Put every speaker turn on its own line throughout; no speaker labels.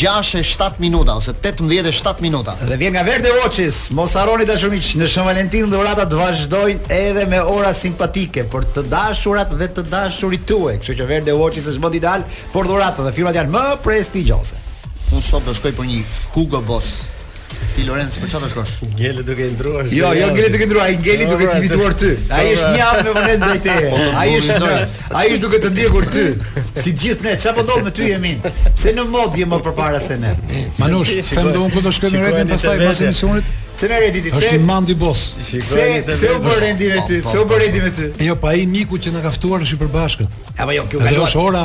gjashtë e shtatë minuta ose
tetëmbëdhjetë e shtatë minuta.
Dhe vjen nga Verde Watches. Mos harroni dashur miq, nga Shën Valentini dhuratat vazhdojnë edhe me ora simpatike për të dashurat dhe të dashurit tuaj. Kështu që Verde Watches është vendi ideal për dhurata dhe firmat janë më prestigjioze.
Unë sot do shkoj për një Hugo Boss. Ti Lorenc, për çfarë do shkosh?
Ngeli duke ndruar.
Jo, jo ngeli duke ndruar, ai ngeli duke të imituar ty. Ai është një hap me vonesë ndaj teje. Po, ai është ai është duke të ndjekur ty. Si gjithë ne, çfarë po ndodh me ty Emin? Pse në modë je më përpara se ne?
Manush, them do unë ku do shkoj me Redin pastaj pas emisionit.
Pse me Redin ti?
Është mandi boss.
Pse pse u bë Redi me ty? Po, pse u bë po, Redi me ty?
Jo, pa ai miku që na ka ftuar në Shqipërbashkët.
Apo jo, kjo
ka. Është ora,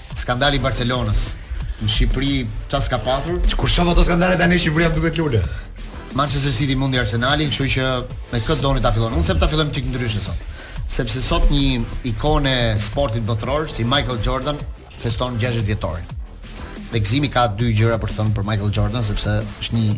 Skandali i Barcelonës në Shqipëri ça s'ka patur.
Kur shoh ato skandale tani në Shqipëri më duket lule.
Manchester City mundi Arsenalin, kështu që me këtë doni ta filloni. Unë them ta fillojmë çik ndryshe sot. Sepse sot një ikonë e sportit botëror si Michael Jordan feston 60 vjetorin. Dhe Gëzimi ka dy gjëra për të thënë për Michael Jordan sepse është një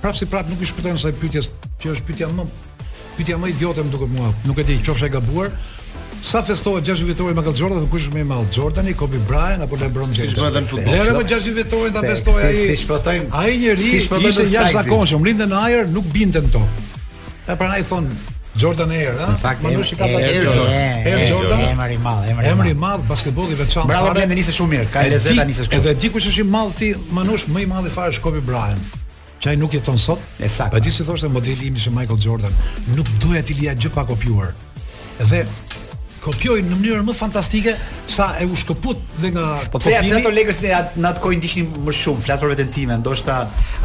Prap
si prap nuk i shpëtojmë asaj pyetjes, që është pyetja më pyetja më idiote më duket mua. Nuk e di, qofsha e gabuar. Sa festohet 60 vjetori i Michael Jordan, kush është më i madh, Jordani, Kobe Bryant apo LeBron James?
Siç bëhet në futboll.
Lëre more 60 vjetorin ta festojë ai.
Siç po thojmë,
ai njeri ishte
i
jashtëzakonshëm, rrinte në ajër, nuk binte në tokë. Pranaj thon Jordan Air, ha?
Në fakt,
Manushi e ka
Air Jordan.
Air Jordan.
Emri i madh, emri i madh.
Emri i
madh
basketbollist i veçantë.
Bravo Blendi, nisi shumë mirë. Ka lezet
ta
nisësh.
Edhe di kush është i madh ti, Manush, më i madhi fare është Kobe Bryant. Që ai nuk jeton sot.
Ekzakt.
Po e di si thoshte modeli im ishte Michael Jordan. Nuk doja t'i lija gjë pa kopjuar. dhe kopjoi në mënyrën më fantastike sa u shkëput dhe nga
po pse
ato
ato Lakers në atë në atë kohë ndiqnim më shumë flas për veten time ndoshta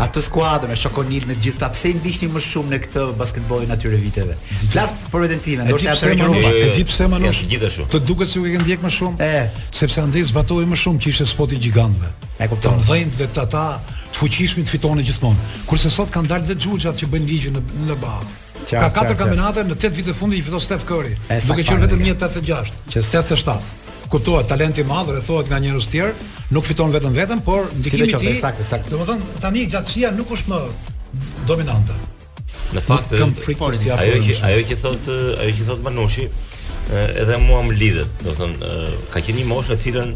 atë skuadër me Shaq O'Neal me gjithë ta pse ndiqnim më shumë në këtë basketbollin e atyre viteve flas për veten time ndoshta atë
që
nuk
e di pse
më nuk gjithashtu
të duket se u ke ndjek më shumë
e
sepse atëherë zbatohej më shumë që ishte sporti i gjigantëve
e kupton
të mëdhenjtë dhe ata të fuqishmit fitonin gjithmonë kurse sot kanë dalë edhe xhuxhat që bëjnë ligjin në NBA Ka katër kampionate në 8 vitet e fundit që fiton Steph Curry, duke qenë vetëm 1.86, 87. Kuptohet talenti i madh, rrethohet nga njerëz të tjerë, nuk fiton vetëm vetëm, por ndikimi i tij. Domethënë tani gjatësia nuk është më dominante.
Në fakt
kam frikë të
ajo që ajo që thot ajo që thot Manushi edhe mua më lidhet, domethënë ka qenë një moshë në cilën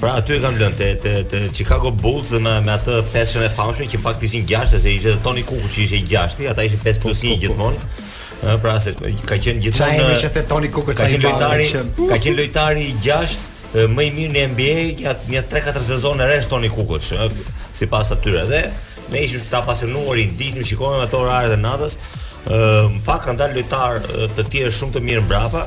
Pra
aty
e
kam lënë te te te Chicago Bulls dhe me me atë pesëshen e famshme që fakt ishin 6 se ishte Toni Kukoç që ishte i gjashti, ata ishin 5 plus 1 gjithmonë. Ë pra se ka qenë gjithmonë
Çajemi që the Toni
Kukoç
sa
i lojtari, ka qenë lojtari i gjashtë më i mirë në NBA gjatë një 3-4 sezonësh rresht Toni Kukoç, sipas atyre dhe ne ishim të apasionuar rrinim shikonim ato orare të natës. Ë, në fakt kanë dalë lojtarë të tjerë shumë të mirë mbrapa,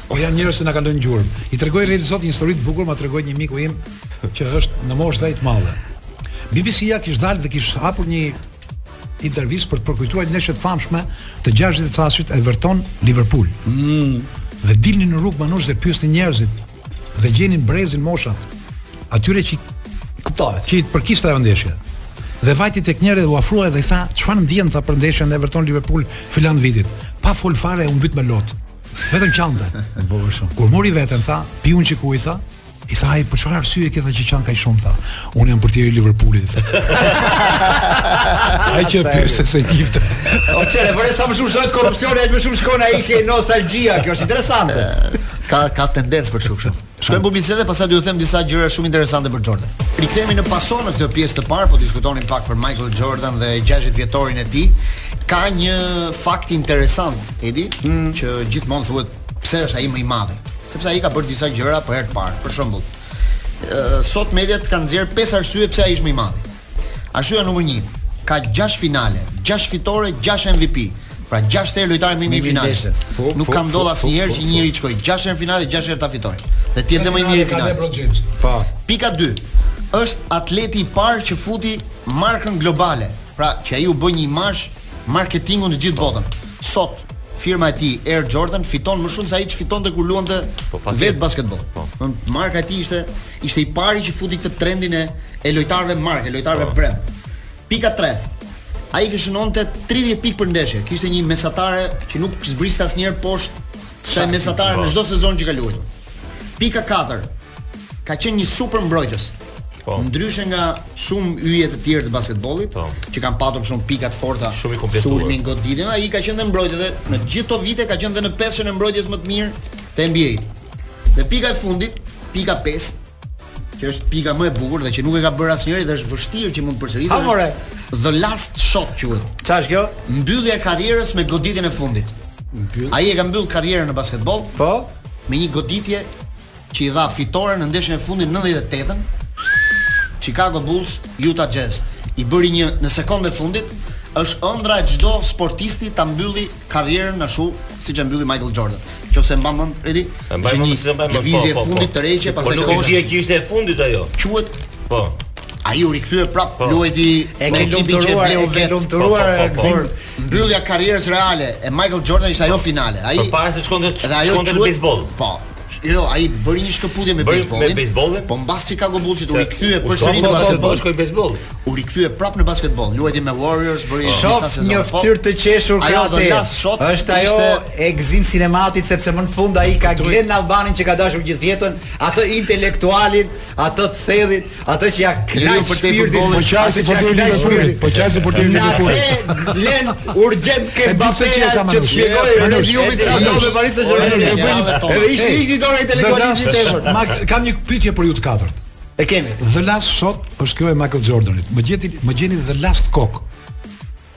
Por
janë
njerëz që na kanë lënë gjurmë. Të tregoj rreth kësaj një histori të bukur, ma tregoi një miku im që është në moshë të madhe. BBC-ja kish dalë dhe kish hapur një intervistë për të përkujtuar një ndeshje të famshme të 60-ës Everton Liverpool. Mm. Dhe dilnin në rrugë manush dhe pyesnin njerëzit dhe gjenin brezin moshat. Atyre që
kuptohet,
që i përkiste ajo ndeshje. Dhe vajti tek njëri u afrua dhe i tha, "Çfarë ndjen tha për ndeshjen Everton Liverpool filan viti?" Pa fol fare u mbyt me lot. Vetëm qante. Bukur shumë. Kur mori veten tha, piun që kuj tha, i tha ai për çfarë arsye ke tha që qan kaq shumë tha. Unë jam portieri i Liverpoolit. ai që pyet se se gifte.
o çere, vore sa më shumë shtohet korrupsioni, aq më shumë shkon ai ke nostalgjia, kjo është interesante.
ka ka tendencë për çukshin. Shkojmë në publicitet dhe pastaj do ju them disa gjëra shumë interesante për Jordan. Rikthehemi në paso në këtë pjesë të parë, po diskutonim pak për Michael Jordan dhe 60 vjetorin e tij. Ka një fakt interesant, Edi, mm. që gjithmonë thuhet pse është ai më i madhi, sepse ai ka bërë disa gjëra për herë të parë. Për shembull, sot mediat kanë nxjerr pesë arsye pse ai është më i madhi. Arsyeja numër 1, ka 6 finale, 6 fitore, 6 MVP. Pra 6 herë lojtari më i mirë
finale.
Nuk ka ndodhur asnjëherë që njëri të shkojë 6 herë në finale, 6 herë ta fitojë. Dhe të jetë dhe më i miri finales.
Po.
Pika 2. Është atleti i parë që futi markën globale. Pra që ai u bë një imazh marketingu në gjithë botën. Sot firma e tij Air Jordan fiton më shumë se ai ç'fitonte kur luante
po, vetë
basketboll.
Po.
Marka e tij ishte Ishte i pari që futi këtë trendin e e lojtarëve marke, lojtarëve
po.
brand. Pika 3. Ai shënonte 30 pikë për ndeshje, kishte një mesatare që nuk zbriste asnjëherë poshtë kësaj mesatare në po. çdo sezon që ka luajtur. Pika 4. Ka qenë një super mbrojtës.
Po.
Ndryshe nga shumë yje të tjerë të basketbollit,
po.
që kanë patur shumë pika të forta,
shumë i kompletuar.
Sulmi goditjen, ai ka qenë dhe mbrojtës dhe në gjithë këto vite ka qenë dhe në pesëshen e mbrojtjes më të mirë të NBA-it. Dhe pika e fundit, pika 5, që është pika më e bukur dhe që nuk e ka bërë asnjëri dhe është e vështirë që mund të përsëritet.
Ha more.
The Last Shot quhet.
Çfarë është kjo?
Mbyllja e karrierës me goditjen e fundit. Mbyll. Ai e ka mbyll karrierën në basketboll.
Po,
me një goditje që i dha fitoren në ndeshjen e fundit 98-ën. Chicago Bulls, Utah Jazz. I bëri një në sekondën e fundit, është ëndrra e çdo sportisti ta mbylli karrierën ashtu siç e mbylli Michael Jordan. Nëse mban mend, Redi,
e mbaj mend se mbaj mend. Po, Lëvizje
e
po, po.
fundit të
Redi
pastaj
kjo. Po, ishte e fundit ajo.
Quhet
Po.
Ai u rikthye prap
po.
luajti
e
ka
lumturuar, e
ka
lumturuar
po, po,
por mbyllja karrierës reale e Michael Jordan ishte ajo finale. Ai
përpara se
të shkonte
shkonte në baseball.
Po. Jo, ai bëri një shkëputje me
bejsbollin. Me bejsbollin.
Po mbas Chicago Bulls-it u rikthye përsëri në
basketboll. Shkoi në bejsboll.
U rikthye prapë në basketboll. Luajti me Warriors, bëri disa
sezone.
Shoh
një fytyrë të qeshur
këtu.
Është ajo e Gzim Sinematit sepse më në fund ai ka gjet Albanin që ka dashur gjithë jetën, atë intelektualin, atë të thellin. Atë që ja klasi
për te futbollit,
po
klasi
për
te
Liverpoolit, po klasi për
te
Liverpoolit.
Le të
kalojmë urgjent te
Mbappé që të shpjegojë
Redi
Jupi çfarë ndodh me Paris Saint-Germain. Edhe ishte
iku
nga dora intelektualizmi tepër.
Kam një pyetje për ju të katërt.
E kemi.
The Last Shot është kjo e Michael Jordanit. Më gjeti, më gjeni The Last Kick.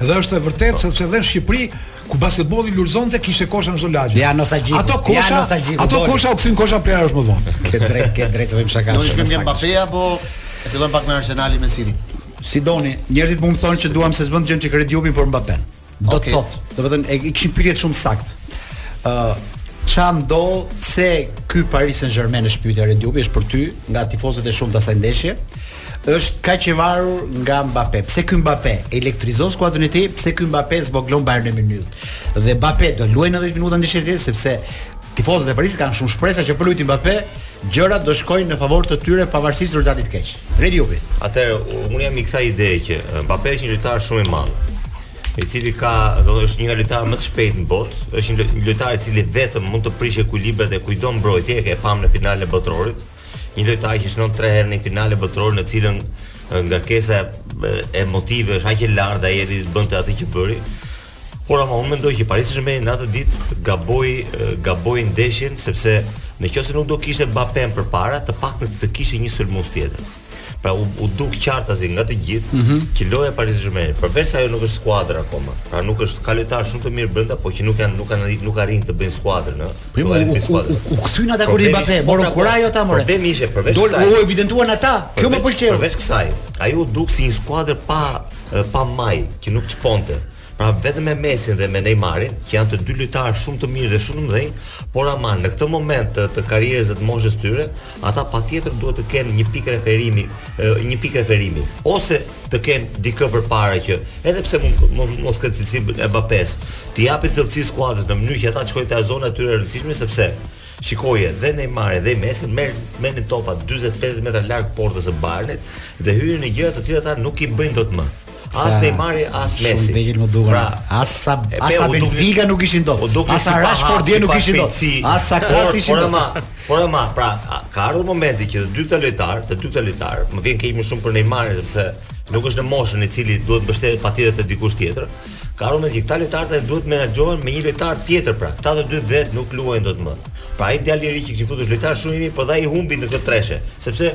Dhe është
e vërtetë po.
sepse
dhe në Shqipëri ku basketbolli lulëzonte kishte kosha në çdo lagje.
Ja nostalgji.
Ato kosha,
ja
nostalgji.
Ato
kosha u kthyen kosha plehrash më vonë.
Ke drejt, ke drejt vetëm shaka.
Do të shkojmë nga Mbappe apo e fillojmë pak me Arsenalin me City.
Si doni, njerëzit mund të thonë që duam se s'bën të dëgjojnë çikë Redi Jupin për Mbappe. Do
okay.
të thotë, do të thënë e kishin pyetje shumë të saktë. Ë uh, Çam do pse ky Paris Saint-Germain është pyetja e Redi Jupi është për ty nga tifozët e shumtë të asaj ndeshje. është kaq i varur nga Mbappe. Pse ky Mbappe elektrizon skuadrën e tij? Pse ky Mbappe zvogëlon Bayern Munich? Dhe Mbappe do luajë 90 minuta në ndeshjen e kthimit sepse tifozët e Parisit kanë shumë shpresa që po luajti Mbappe, gjërat do shkojnë në favor të tyre pavarësisht rezultatit të keq. Redi Jupi.
Atëherë unë jam i kësaj ide që Mbappe është një lojtar shumë i madh i cili ka do të thotë një lojtarët më të shpejtë në botë, është një lojtar i cili vetëm mund të prishë ekuilibrat e kujtdo mbrojtje, e pamë në finalen e botërorit. Një lojtar që shënon 3 herë në finale botërore në të cilën ngarkesa emotive është aq e lartë dhe ai arrin bënte atë që bëri. Por ama unë mendoj që Paris Saint-Germain në atë ditë gaboi gaboi ndeshjen sepse në qoftë se nuk do kishte Mbappé përpara, të paktën të kishte një sulmues tjetër. Pra u, u duk qartazi nga të gjithë mm -hmm. që loja e Paris Saint-Germain, përveç se ajo nuk është skuadër akoma. Pra nuk është ka lojtarë shumë të mirë brenda, por që nuk janë nuk kanë nuk arrijnë të bëjnë skuadër, ëh.
Po
jo,
u, u, u, u kthyen ata kur
hyri
Mbappé,
por
po,
pra, kur po,
ajo ta morë.
Problemi ishte përveç kësaj.
Dol u evidentuan ata. Kjo më pëlqeu.
Përveç kësaj, ajo u duk si një skuadër pa pa majë, që nuk shponte. Pra vetëm me Messin dhe me Neymarin, që janë të dy lojtarë shumë të mirë dhe shumë të mëdhenj, por ama në këtë moment të, të karrierës dhe të moshës tyre, ata patjetër duhet të kenë një pikë referimi, një pikë referimi, ose të kenë dikë përpara që, edhe pse mund mund mos ketë cilësitë e Mbappes, t'i japi thellësi skuadrës në mënyrë që ata të shkojnë te zona e tyre e rëndësishme sepse Shikoje, dhe Neymar dhe Messi merr merrnin topa 40-50 metra larg portës së Bayernit dhe hynin në gjëra të cilat ata nuk i bëjnë dot më. As Neymari, as Messi.
Shumë vegël më duan.
Pra,
as sa as sa Benfica nuk ecin dot. As sa Rashford dje nuk ecin dot. As sa
Kasi
ecin dot.
Por ama, por ama, pra ka ardhur momenti që të dy këta lojtarë, të dy këta lojtarë, më vjen keq më shumë për Neymarin sepse nuk është në moshën e cila duhet të mbështetet patjetër te dikush tjetër. Ka ardhur momenti që këta lojtarë të duhet të menaxhohen me një lojtar tjetër pra. Këta të dy vetë nuk luajnë dot më. Pra ai djalë i ri që kishin futur lojtar shumë i mirë, por dhe ai humbi në këtë treshe, sepse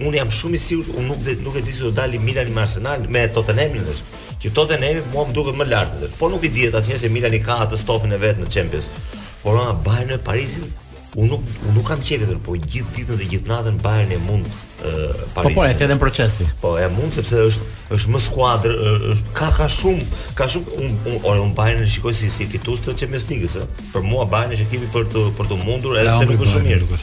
Unë jam shumë i sigurt, unë nuk dhe, nuk e di se do dalë Milani me Arsenal me Tottenhamin vesh. Që Tottenhami mua më duket më lart vesh. Po nuk i dihet asnjëherë se Milani ka atë stofin e vet në Champions. Por ama Bayerni Parisin, unë nuk unë nuk kam qenë po gjithë ditën dhe gjithë natën Bayern e mund
Po po, e thënë pra se.
Po e mund sepse është është më skuadër, është ka ka shumë, ka shumë unë unë ore unë Bayernin e shikoj si si fitues të Champions League-s, ë. Për mua Bayern është ekipi për të për të mundur edhe pse nuk është shumë mirë.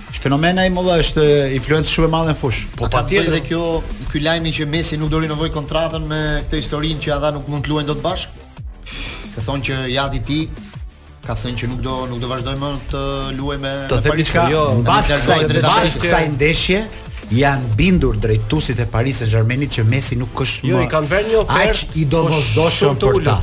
Fenomen
ai
mo vlla është influencë shumë e madhe në fushë.
Po patjetër dhe kjo ky lajmi që Messi nuk do rinovojë kontratën me këtë historinë që ata nuk mund të luajnë dot bashkë. Se thonë që i ati i tij ka thënë që nuk do nuk do vazhdojë më të luajë me
të them diçka
jo,
mbas kësaj mbas kësaj ndeshje janë bindur drejtuesit e Paris Saint-Germainit që Messi nuk është
jo,
më jo
i kanë bërë një ofertë
aq i domosdoshëm për ta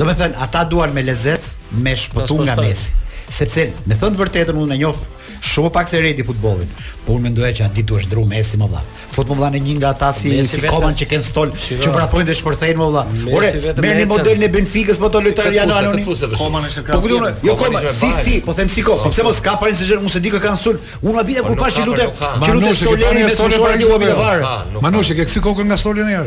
domethënë ata duan me lezet me shpëtu nga Messi sepse me thënë të vërtetën unë e njoh Shumë pak se Redi futbollin. Po unë mendoja që atë ditë duhet ndru Messi mo vlla. Fut mo vlla një nga ata si si Koman që ke në stol, që vrapojnë dhe shpërthejnë mo
vlla.
Ore, merrni modelin e Benficës po ata
lojtarë
janë
anonimë.
Koman është krah.
Po
kujtun,
jo
Koman,
si si, po them si Koman. Po pse mos ka Parisi se unë s'e di kë ka në stol. Unë u
habita
kur pash që
lunte,
që
lunte
Soleri me
Soleri
u
habita fare.
Manushi ke ksi kokën nga Soleri në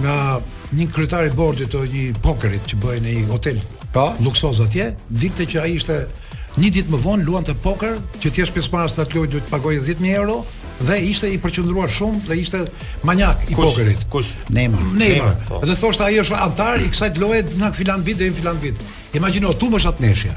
nga një kryetar i bordit të një pokerit që bëhej në një hotel
po
luksoz atje, thoshte që ai ishte një ditë më vonë luante poker, që të jesh pjesëmarrës në atë lojë duhet të pagoje 10000 euro dhe ishte i përqendruar shumë dhe ishte maniak i kush, pokerit.
Kush?
Neymar.
Neymar.
Po.
Dhe thoshte ai është anëtar i kësaj loje nga filan vit deri në filan vit. Imagjino tu më
shat ndeshja.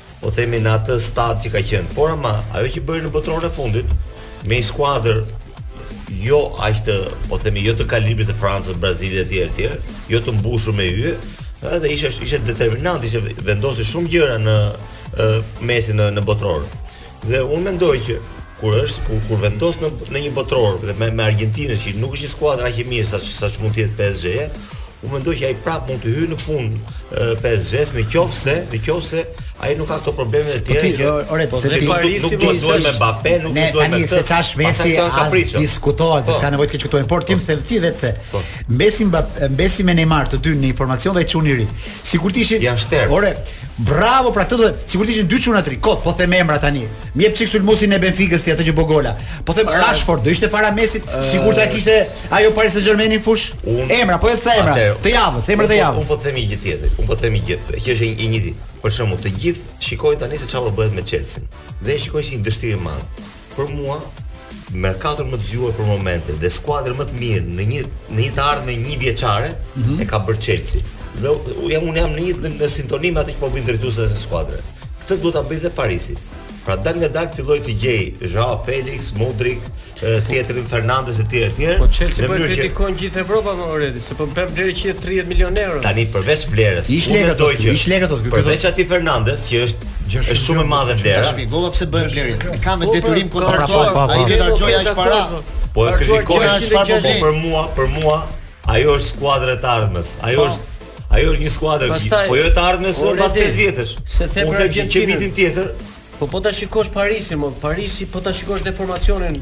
po
themi në atë stad që ka qenë. Por ama ajo që bëri në botërorin e fundit me një skuadër jo aq të, po themi jo të kalibrit të Francës, Brazilit etj etj, jo të mbushur me yje, edhe ishte ishte determinant, ishte vendosi shumë gjëra në mesin në në botëror. Dhe unë mendoj që kur është kur, kur vendos në në një botëror dhe me, me Argentinën që nuk është një skuadër aq e mirë sa sa mund të jetë PSG, unë mendoj që ai prap mund të hyjë në punë PSG-s në qoftë se në qoftë se ai nuk ka këto probleme të tjera
po
që
ore
po
se
Parisi
nuk do
të
duhet me Mbappé, nuk
do të
duhet me këtë.
Ne tani se
ç'është Messi
as diskutohet,
po.
s'ka nevojë të diskutojmë, por ti, po. them ti vetë the.
Po.
Messi Mbappé, Messi me Neymar të dy në formacion dhe çuni i ri. Sikur të ishin
janë shter.
Ore, Bravo, pra këtë do të, sikur të ishin dy çuna të rinj, kot, po them emra tani. Më jep çik sulmuesin e Benficës ti atë që bogola. Po them Rashford, do ishte para Messit, sikur ta kishte ajo Paris Saint-Germain në
fushë.
Emra, po edhe ca emra. Të javës, emra të
po-
javës.
Unë po të them një gjë tjetër. Unë po të them një gjë, që është i njëjti. Për shembull, të gjithë shikojnë tani se çfarë po bëhet me Chelsea. Dhe e shikojnë si një dështim të madh. për mua merkaton më të zgjuar për momentin dhe skuadrën më të mirë në një në një të ardhme një vjeçare
mm -hmm.
e ka bërë Chelsea. Dhe jam unë jam në një në sintoni me atë që po bëjnë drejtuesit e skuadrës. Këtë duhet ta bëjë dhe Parisi. Pra dalëngadalë të fillojë të gjejë Joao Felix, Mudryk, tjetrin Fernandez e tjerë e tjerë.
Po
Chelsean
po e kritikon gjithë Evropa mo Redi, se po bën blerje 130 milionë euro.
Tani përveç vlerës, ishte
lekë ato, ishte lekë ato.
Përveç atij Fernandez që është Është shumë e madhe vlera.
Ta shpjegova pse bëhen blerje. Ti ka me
po,
detyrim
kontraktor.
Ai do të harxhojë aq para.
Po e kritikoj
as
çfarë po bën për mua, për mua ajo është skuadra e të ardhmes. Ajo
po.
është Ajo është një skuadër
vit,
po jo e të ardhmes
së
pas 5 vjetësh.
Se the
pra që vitin tjetër.
Po po ta shikosh Parisin, mo Parisi po ta shikosh dhe
formacionin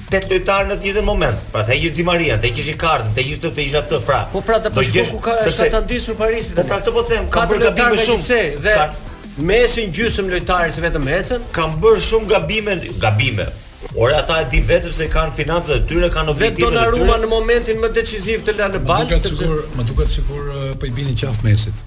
Tetë lojtarë
në të njëjtin moment. Pra të heqësh Di Maria, të heqësh Icardi, të heqësh këtë, të heqësh atë, pra.
Po pra
do bësh
ku ka është ta ndihshur Parisi.
Po pra këtë po them, ka bërë gabime shumë.
Dhe Messin gjysmë lojtar se vetëm ecën.
Kanë bërë shumë gabime, gabime. Ore ata e dinë vetë se kanë financat e tyre, kanë
objektivat
e tyre.
Vetë
Donnarumma
në momentin më decisiv të
la
në
baltë,
sepse
më duket sikur po i bini në
qafë Messit.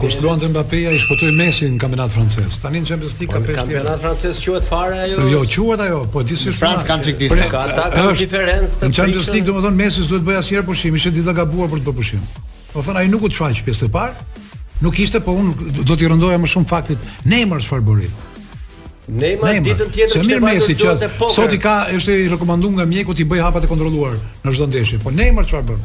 Kur
s'të
luante Mbappé-ja i shpëtoi Messi në kampionat francez. Tani në Champions League ka pesë të tjera.
Në kampionat francez quhet fare ajo?
Jo, quhet ajo, po e di si
Francë kanë çik disa.
Ka ata kanë diferencë të.
Në Champions League domethënë Messi s'duhet të bëjë asnjëherë pushim, ishte ditë e gabuar për të bërë pushim. Po thon ai nuk u çfaq pjesën e parë. Nuk ishte, po unë do t'i rëndoja më shumë faktit Neymar çfarë bëri.
Neymar ditën tjetër kishte
marrë Messi që sot i ka është i rekomanduar nga mjeku t'i bëjë hapat e kontrolluar në çdo ndeshje. Po Neymar çfarë bën?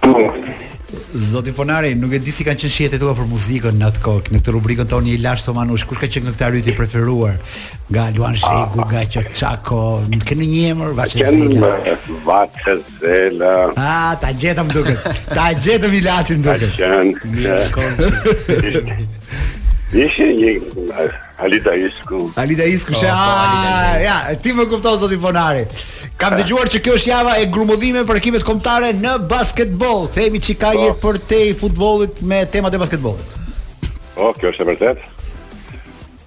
Po.
Zoti Ponari, nuk e di si kanë qenë shijet e tua për muzikën në atë kohë, në këtë rubrikën tonë Ilaç Tomanush, kush ka qenë këngëtari yt i preferuar? Nga Luan Zhegu, nga Gaqo Çako, ke ndonjë emër Vaçe
Zela. Vaçe Zela.
Ah, ta gjetëm duket. Ta gjetëm ilaçin duket.
Mirë, konçi. Ishte një Alida Hisku.
Alida Hisku,
shë,
oh,
po,
ja, ti më kupton zoti Ponari. Kam dëgjuar që kjo është java e grumbullimeve për ekipet kombëtare në basketboll. Themi shikoje po. përtej futbollit me temat e basketbollit.
Po, oh, kjo është e vërtetë.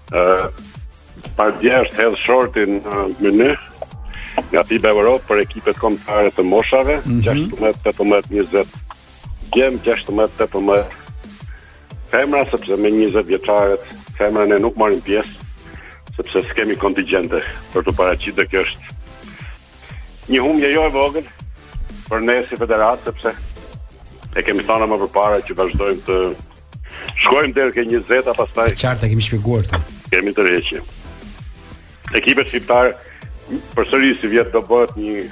Uh, pardje është hedh shorti në uh, mënë, nga FIBA Evropë për ekipet kombëtare të moshave, mm -hmm. 16, 18, 20, djem 16, 18, femra sepse me 20 vjeçaret femra ne nuk marrim pjesë sepse s'kemi kontingjente për t'u paraqitur dhe kjo është një humbje jo e vogël për ne si federatë sepse e kemi thënë më përpara që vazhdojmë të shkojmë deri ke 20 a pastaj.
Qartë kemi shpjeguar këtë.
Kemi tërheqje. Ekipet shqiptare përsëri sivjet do bëhet një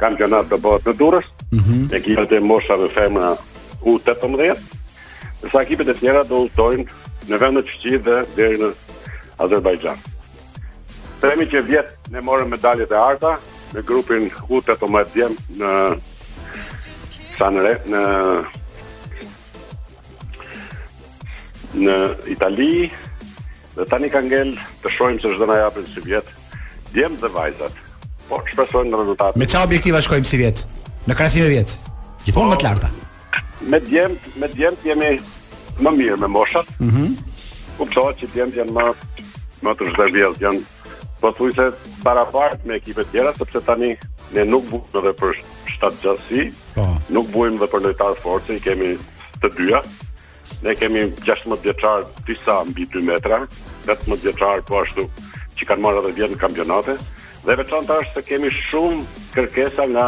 kampionat do bëhet në Durrës.
Mm -hmm.
Ekipet e moshave femra U18. Sa ekipet e tjera do udhëtojnë në vendet fqinje dhe deri në Azerbajxhan. Themi që vjet ne morëm medaljet e arta në grupin U18 djem në San Marino në Itali dhe tani ka ngel të shohim se ç'do na japin sivjet djemtë dhe vajzat. Po shpresojmë në rezultat.
Me çfarë objektiva shkojmë sivjet? Në krahasim me vjet. Gjithmonë më të po, larta.
Me djem, me djem jemi më mirë me moshat.
Mhm.
Mm Kuptohet që djemtë janë më më të zhdërvjellët, janë pothuajse barabartë me ekipet tjera sepse tani ne nuk vuajmë edhe për shtatgjatësi,
po.
nuk vuajmë edhe për lojtarë force, i kemi të dyja. Ne kemi 16 vjeçarë disa mbi 2 metra, 18 vjeçarë po ashtu që kanë marrë edhe vjet në kampionate dhe e veçanta është se kemi shumë kërkesa nga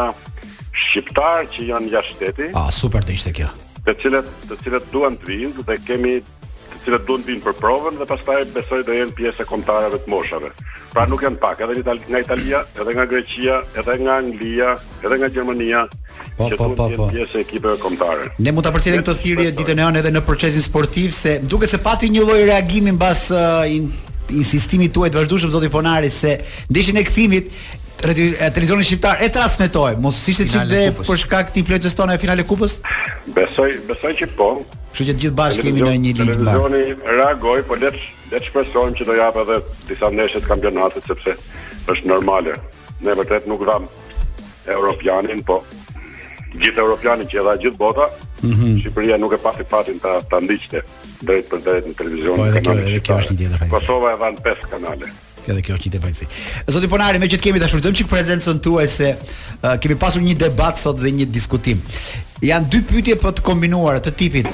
shqiptarë që janë jashtë shteti.
Ah, super do ishte kjo.
Të cilët, të cilët duan të vijnë dhe kemi të cilët duan të vijnë për provën dhe pastaj besoj do jenë pjesë e kombëtareve të moshave. Pra nuk janë pak, edhe në Itali, nga Italia, edhe nga Greqia, edhe nga Anglia, edhe nga Gjermania
po,
që
po, po,
jenë pjesë e ekipeve kombëtare.
Ne mund ta përcjellim këtë thirrje ditën e hënë edhe në Procesin Sportiv se më duket se pati një lloj reagimi mbas uh, in, insistimit tuaj të vazhdueshëm zoti Ponari se ndeshjen e kthimit Televizioni Shqiptar e transmetoi, mos ishte çik dhe për shkak të influencës tonë në finalen e kupës?
Besoj, besoj që po.
Kështu që të gjithë bashkë jemi në një linjë.
Televizioni reagoi, po le të le të shpresojmë që do japë edhe disa ndeshje të kampionatit sepse është normale. Ne vërtet nuk dhamë Europianin, po gjithë Europianin që e dha gjithë bota,
mm -hmm.
Shqipëria nuk e pati fatin ta, ta ndiqte drejtpërdrejt në televizion
po, edhe kjo, edhe kjo është një tjetër fajësi.
Kosova e dhanë 5 kanale.
Kjo edhe kjo është një tjetër fajësi. Zoti Ponari, meqë të kemi të shfrytëzojmë prezencën tuaj se uh, kemi pasur një debat sot dhe një diskutim. Janë dy pyetje por po të kombinuara të tipit.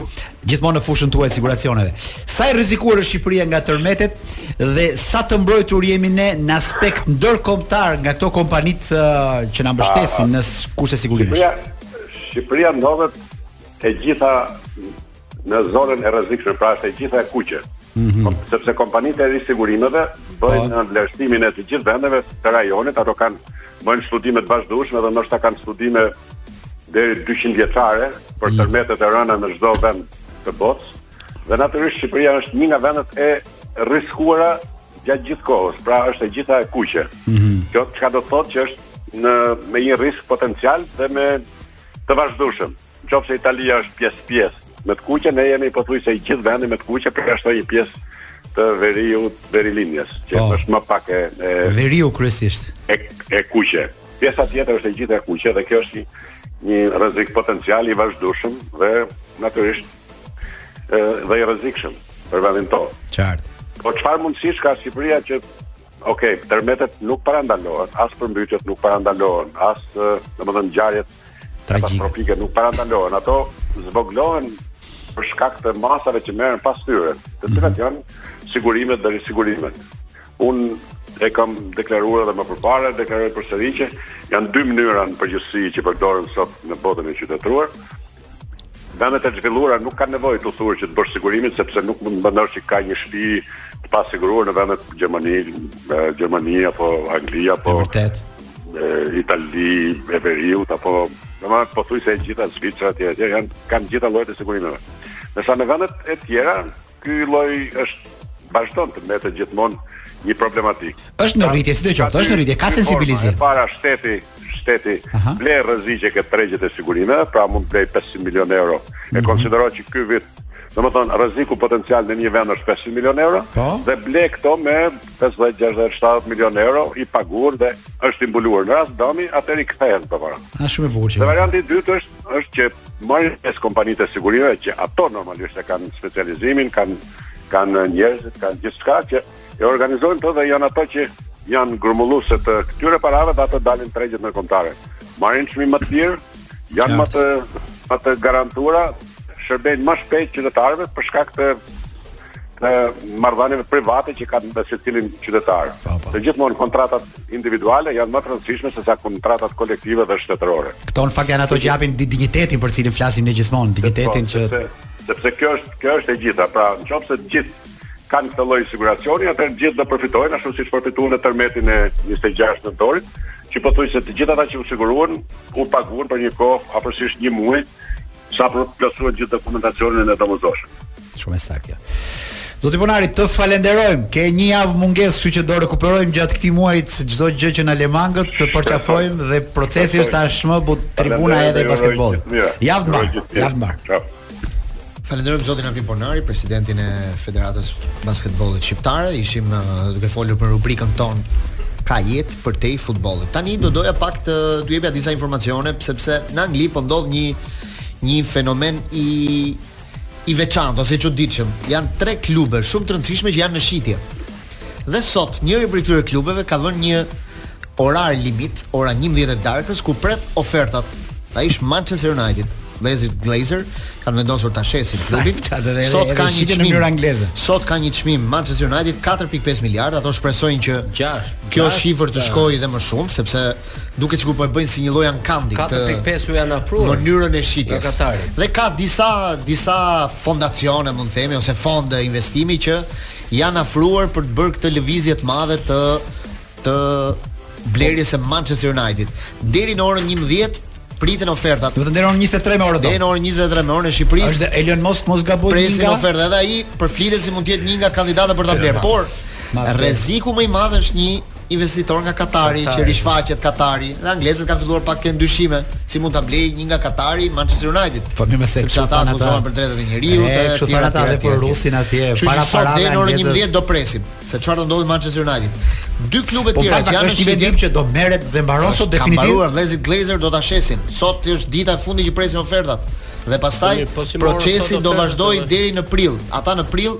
gjithmonë në fushën tuaj të siguracioneve. Sa e rrezikuar është Shqipëria nga tërmetet dhe sa të mbrojtur jemi ne në aspekt ndërkombëtar nga këto kompanitë uh, që na mbështesin në kushte sigurimesh?
Shqipëria, Shqipëria ndodhet e gjitha në zonën e rrezikshme, pra është e gjitha e kuqe. Mm -hmm. Sepse kompanitë e risigurimeve bëjnë po. vlerësimin e të gjithë vendeve të rajonit, ato kanë bëjnë studime të vazhdueshme dhe ndoshta kanë studime deri 200 vjeçare për mm. tërmetet e rëna në çdo vend të botës. Dhe natyrisht Shqipëria është një nga vendet e riskuara gjatë gjithë kohës, pra është e gjitha e kuqe. Mm -hmm. Kjo çka do të thotë që është me një risk potencial dhe të vazhdueshëm. Nëse Italia është pjesë pjesë me të kuqe, ne jemi pothuajse i gjithë vendi me të kuqe përjashto një pjesë të veriut, verilindjes, që
oh.
është më pak e, e
veriu kryesisht.
E, e kuqe. Pjesa tjetër është e gjitha e kuqe dhe kjo është një, një rrezik potencial i vazhdueshëm dhe natyrisht dhe i rrezikshëm për vendin tonë.
Qartë.
Po çfarë mundësish ka Shqipëria që Ok, tërmetet nuk parandalohen, as përmbytjet nuk parandalohen, as domethënë ngjarjet katastrofike nuk parandalohen. Ato zvogëlohen për shkak të masave që merren pas tyre, të mhm. cilat janë sigurimet dhe risigurimet. Unë e kam deklaruar edhe më përpara, deklaroj përsëri që janë dy mënyra në përgjithësi që përdoren sot në botën e qytetëruar. Vendet e zhvilluara nuk kanë nevojë t'u thuhet që të bësh sigurimin sepse nuk mund të mendosh që ka një shtëpi të pasiguruar në vendet Gjermani, Gjermani apo Angli apo
vërtet
Itali e veriut apo domethënë pothuajse e gjitha Zvicra etj etj janë kanë të gjitha llojet e sigurimeve. Ndërsa në vendet e tjera Ky lloj është vazhdon të mbetet gjithmonë një problematikë.
Është në rritje, sidoqoftë, është në rritje, ka sensibilizim.
E para shteti, shteti ble rreziqe tek tregjet e sigurimeve, pra mund të blejë 500 milionë euro. E
mhm.
konsideron që ky vit domethënë, rreziku potencial në një vend është 500 milion euro,
po?
dhe ble këto me 50, 60, 70 milion euro i paguan dhe është i mbuluar. Në rast dëmi, atëherë i kthejnë, të përën.
A shumë e buqë.
Dhe varianti i dytë është është që marrin pjesë kompanitë e sigurimeve që ato normalisht e kanë specializimin, kanë kanë njerëzit, kanë gjithçka që e organizojnë këto dhe janë ato që janë grumbulluese të këtyre parave dhe ato dalin në tregjet ndërkombëtare. Marrin çmim më të mirë, janë më të, më të garantura, shërbejnë më shpejt qytetarëve për shkak të marrëdhënieve private që kanë me secilin qytetar. Se gjithmonë kontratat individuale janë më të rëndësishme se sa kontratat kolektive dhe shtetërore.
Këto në fakt janë ato që japin dinjitetin për të cilin flasim ne gjithmonë, dinjitetin
po,
që
sepse kjo është kjo është e gjitha. Pra, nëse të gjithë kanë këtë lloj siguracioni, atëherë të gjithë do përfitojnë ashtu siç përfituan në tërmetin e 26 nëntorit, që pothuajse të gjithë ata që u siguruan, u paguan për një kohë afërsisht një muaj, sa për të plotësuar gjithë dokumentacionin e domosdoshëm.
Shumë e saktë kjo. Zoti Bonari, të falenderojmë. Ke një javë mungesë, kështu që do rekuperojmë gjatë këtij muaji çdo gjë që na le mangët, të përqafojmë dhe procesi është tashmë but tribuna edhe e basketbollit. Javë të mbarë, javë të mbarë.
Falenderojmë zotin Alvin Bonari, presidentin e Federatës Basketbollit Shqiptare. Ishim uh, duke folur për rubrikën tonë ka jetë përtej futbollit. Tani do doja pak të të jepja disa informacione sepse në Angli po ndodh një një fenomen i i veçantë ose i çuditshëm. Janë tre klube shumë të rëndësishme që janë në shitje. Dhe sot njëri prej këtyre klubeve ka vënë një orar limit, ora 11 e darkës ku pret ofertat. Ai është Manchester United. Vëllezërit Glazer kanë vendosur ta shesin klubin. Sot ka një
çmim në mënyrë angleze.
Sot ka një çmim Manchester United 4.5 miliardë, ato shpresojnë që
6.
Kjo shifër të shkojë edhe më shumë sepse Duket sikur po e bëjnë si një lloj ankandi këtë.
4.5 u janë ofruar.
Mënyrën e shitjes. Dhe ka disa disa fondacione, mund të themi, ose fonde investimi që janë afruar për të bërë këtë lëvizje të madhe të të blerjes së Manchester United. Deri në orën 11 priten ofertat.
Do thotë deri në orën 23 me orë do.
Deri në orën 23 me orën e Shqipërisë.
Është Elon Musk, në mos gaboj, një nga.
Presin ofertë edhe ai, përflitet se mund të jetë një nga kandidatët për ta blerë. Por rreziku më i madh është një investitor nga Katari,
Katari.
që rishfaqet Katari dhe anglezët kanë filluar pak të kenë dyshime si mund ta blejë një nga Katari Manchester United.
Po më se kështu
ata akuzohen për të drejtat e njeriut,
kështu thonë ata dhe për rusin atje, para
para në orën 11 do presim se çfarë do ndodhi me Manchester United. Dy klubet
po,
tjera që janë
në shitje vendim që do merret dhe mbaron sot
definitivisht.
Ka
mbaruar. Vëllezërit Glazer do ta shesin. Sot është dita e fundit që presin ofertat dhe pastaj
po, po,
procesi do vazhdojë deri në prill. Ata në prill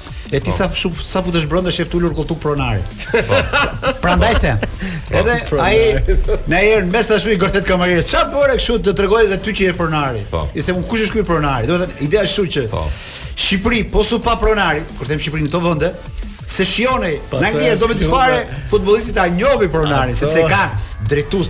E
ti po.
sa shumë sa futesh brenda shef t'ulur n'kolltuk pronarin. Po. Prandaj them. Po, edhe ai në ajër mes tash i bërtet kamarierës. Ç'a bëre kështu të tregoj edhe ty që je pronari.
Po.
I them kush është ky pronari? Domethënë ideja është që
po.
Shqipëri po s'u pa pronari, kur them Shqipëri në këto vende, se
shikoni
në Angli
s'do
fare futbollisti ta njohë pronarin sepse ka drejtues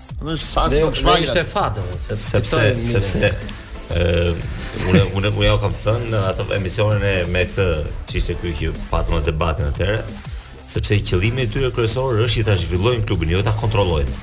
Në sasi
jo kështu.
Ishte
fat domethënë,
sepse sepse unë unë unë jua kam thënë në atë emisionin e me këtë ç'ishte ky që patëm ne debatin atëherë, sepse qëllimi i tyre kryesor është që ta zhvillojnë klubin, jo ta kontrollojnë.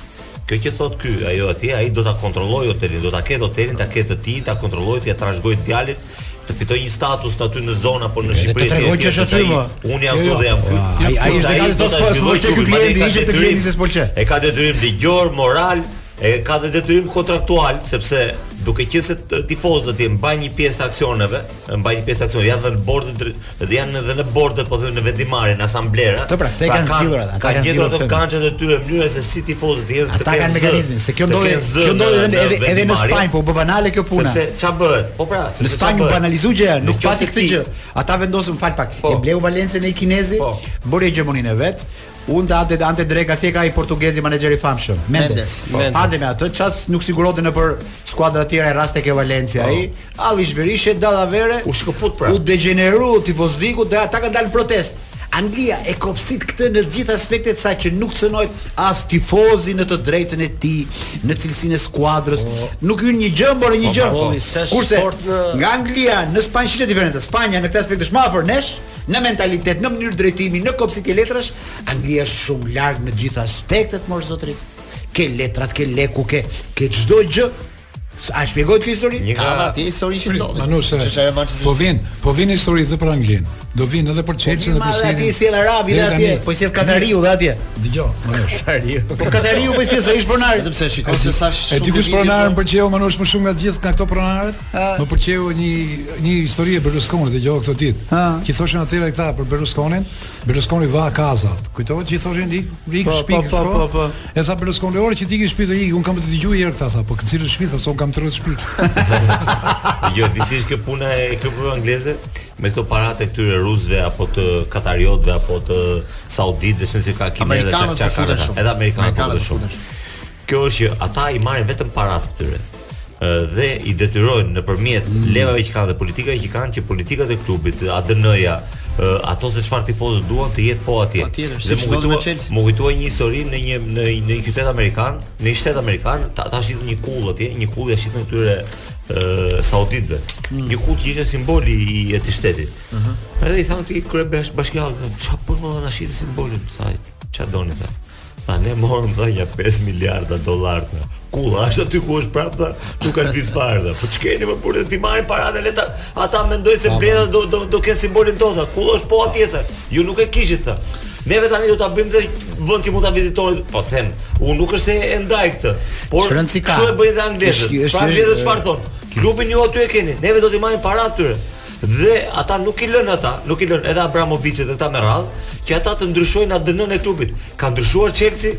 Kjo që thotë ky, ajo atje, ai do ta kontrollojë hotelin, do ta ketë hotelin, ta ketë të tij, ta kontrollojë, ta trashëgojë djalit, të fitojë një status aty në zonë apo në
Shqipëri. Të tregojë që është aty më.
Unë jam këtu dhe jam këtu.
Ai ai është gati të thotë se mos çek ky klient i ishte të klientit se s'polçe.
E ka detyrim ligjor, moral, e ka dhe detyrim kontraktual sepse duke qenë se tifozët mbajnë një pjesë të aksioneve, mbajnë një pjesë të aksioneve, janë në bordin dhe janë edhe në borde po them në vendimmarrje në asamblera.
Po pra, këta pra, kanë zgjidhur ata,
kanë gjetur ato kançet e tyre në mënyrë se si tifozët të jenë të kenë
mekanizmin, se kjo ndodhi, kjo ndodhi edhe edhe, edhe në Spanjë, po bëhet banale kjo puna.
Sepse ça bëhet? Po pra,
në Spanjë u banalizoi gjëja, nuk pati këtë gjë. Ata vendosën fal pak,
po.
e bleu Valencian kinezi,
po.
bëri hegemoninë e vet, Unë dhe Ante Ante dreqin si e ka ai portugezi menaxher i famshëm. Mendes. Po.
Mendes.
Hajde me atë ças nuk siguronte nëpër skuadra të tjera raste ke Valencia ai. Po. Alli zhvatishe dallavere.
U shkëput pra.
U degeneru tifozliku dhe ata kanë dalë në protestë. Anglia e kopsiti këtë në të gjitha aspektet sa që nuk cenohet as tifozi në të drejtën e tij, në cilësinë e skuadrës, po. nuk ju një gjë, mërë një
po, gjë.
Kurse, nga Anglia në Spanjë, kjo është diferenca? Spanja në këtë aspekt është më afër nesh? në mentalitet, në mënyrë drejtimi, në kopsitje letrash, Anglia është shumë larg në gjitha aspektet mor zotri. Ke letrat, ke leku, ke ke çdo gjë. A shpjegoj ti historinë?
Një
kam atë histori që ndodhi. Manushe,
po vjen, po vjen histori dhe për Anglinë. Do vijë edhe për po Chelsea dhe për City.
Aty si edhe Arabi dhe atje, po si Katariu dhe atje.
Dëgjo, Manush. Katariu.
Po Katariu po si sa ish pronar.
Vetëm se shikoj se sa shumë.
E di kush
pronar
pëlqeu Manush më shumë nga gjithë nga këto pronarët? Më pëlqeu një një histori e Berlusconit që dëgjova këto ditë. Që thoshin atëherë këta për Berlusconin, Berlusconi vai a casa. Kujtohet që i thoshin ik ik
po,
shpi.
Po, po, po, po.
E tha Berlusconi, "Ora që ti ke shpi të ik, unë kam dëgjuar herë këta tha, po ke cila shpi, tha se unë kam të rrot shpi."
Jo, di si është puna e klubeve angleze me këto paratë e këtyre rusëve apo të katariotëve apo të sauditëve, se si ka kinë
edhe
çka
ka.
Edhe amerikanët po shumë. Kjo është që ata i marrin vetëm paratë këtyre dhe i detyrojnë nëpërmjet mm. levave që kanë dhe politikave që kanë që politikat e klubit, ADN-ja, ato se çfarë tifozët duan të jetë po atje. Dhe më
kujtohet,
më kujtohet një histori në një në në një qytet amerikan, në një shtet amerikan, ta ta shitën një kullë atje, një kullë ia shitën këtyre ë sauditëve. Mm. Një kullë që ishte simboli i atij shteti. Ëh. Uh -huh. Edhe i thanë atij kryebash bashkiakut, çfarë po bën na shite simbolin, tha. Çfarë doni tha? Tha ne morëm tha nja 5 miliarda dollarë tha. Kulla është aty ku është prapë tha, nuk ka lëviz fare tha. Po ç'keni mor burrë t'i marrim paratë le të ata mendojnë se ble tha do do do kenë simbolin tonë tha. Kulla është po atje tha. Ju nuk e kishit tha. Neve tani do ta bëjmë dhe vend që mund ta vizitoni. Po them, unë nuk është se e ndaj këtë, por
Ç'rëndësi ka?
kështu e bëjnë dhe anglezët.
Është- është-
Pra anglezët
është-
çfarë thonë? Klubin ju aty e keni. Neve do t'i marrim paratë këtyre. Dhe ata nuk i lënë ata, nuk i lënë edhe Abramoviçin dhe këta me radhë, që ata të ndryshojnë ADN-në e klubit. Ka ndryshuar Chelsea,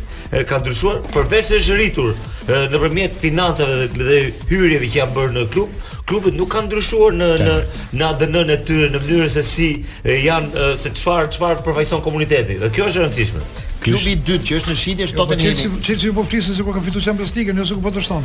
ka ndryshuar përveç se është rritur nëpërmjet financave dhe, dhe hyrjeve që janë bërë në klub, klubet nuk kanë ndryshuar në në në ADN-në e tyre, në mënyrën se si janë se çfarë çfarë përfaqëson komuniteti. Dhe kjo është e rëndësishme.
Klubi i dytë që është në shitje është Tottenham.
Jo, po Chelsea ju po flisni sikur ka fituar Champions League, jo sikur po
dështon.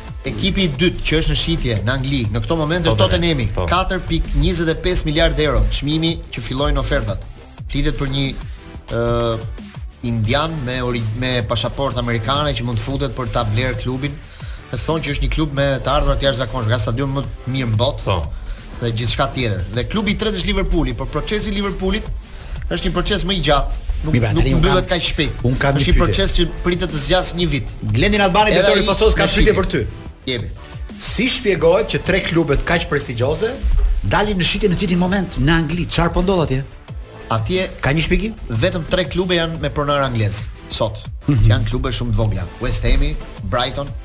Ekipi i dytë që është në shitje në Angli në këto momente është Tottenhami, 4.25 miliardë euro çmimi që fillojnë ofertat. Flitet për një ë uh, indian me me pasaportë amerikane që mund të futet për ta blerë klubin. E thonë që është një klub me të ardhura të jashtëzakonshme, ka stadiumin më të mirë në botë.
Po.
dhe gjithçka tjetër. Dhe klubi i tretë është Liverpooli, por procesi i Liverpoolit është një proces më i gjatë, nuk
Mirë,
nuk mbyllet kaq shpejt.
Un kam
është një proces që pritet të zgjasë një vit.
Glendin Albani dhe
Tori
Pasos ka pyetje për ty.
Jemi.
Si shpjegohet që tre klubet kaq prestigjioze dalin në shitje në të njëjtin moment në Angli? Çfarë po ndodh atje?
Atje
ka një shpjegim?
Vetëm tre klube janë me pronarë anglez sot.
Mm
-hmm. Janë klube shumë të vogla. West Ham, Brighton,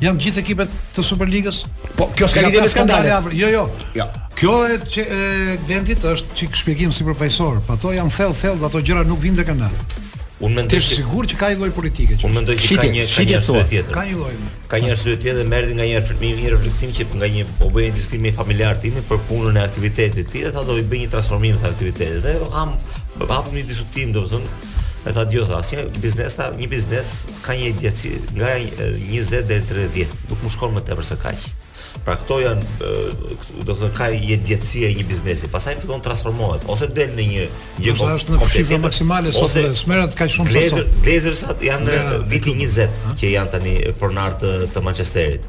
Janë të
gjithë ekipet të Superligës?
Po, kjo s'ka lidhje me skandalet.
Jo, jo.
Ja.
Kjo e që e Gentit është çik shpjegim sipërfaqësor, po ato janë thellë thellë, ato gjëra nuk vijnë te ne.
Unë mendoj se
sigurt që ka një lloj politike që.
Unë mendoj që ka një ka një arsye tjetër.
Ka një lloj.
Ka një arsye tjetër, më erdhi nga një një, një reflektim që nga një po bëja një diskutim me një familjar tim për punën e aktivitetit të tij, tha do i bëj një transformim të aktivitetit. Dhe kur hapëm një diskutim, domethënë, e tha djotha, asnjë biznes, një biznes Ka një jetëgjatësi, nga njëzet deri në tridhjetë vjet, nuk mund shkon më tepër se kaq. Pra këto janë, do të thotë ka një jetëgjatësi e një biznesi, pastaj fillon të transformohet, ose del në një gjë
komplet. Është në shifra maksimale sot dhe s'merr kaq shumë sa sot.
Glazers janë në vitin 20 që janë tani
pronarët,
të
Manchesterit.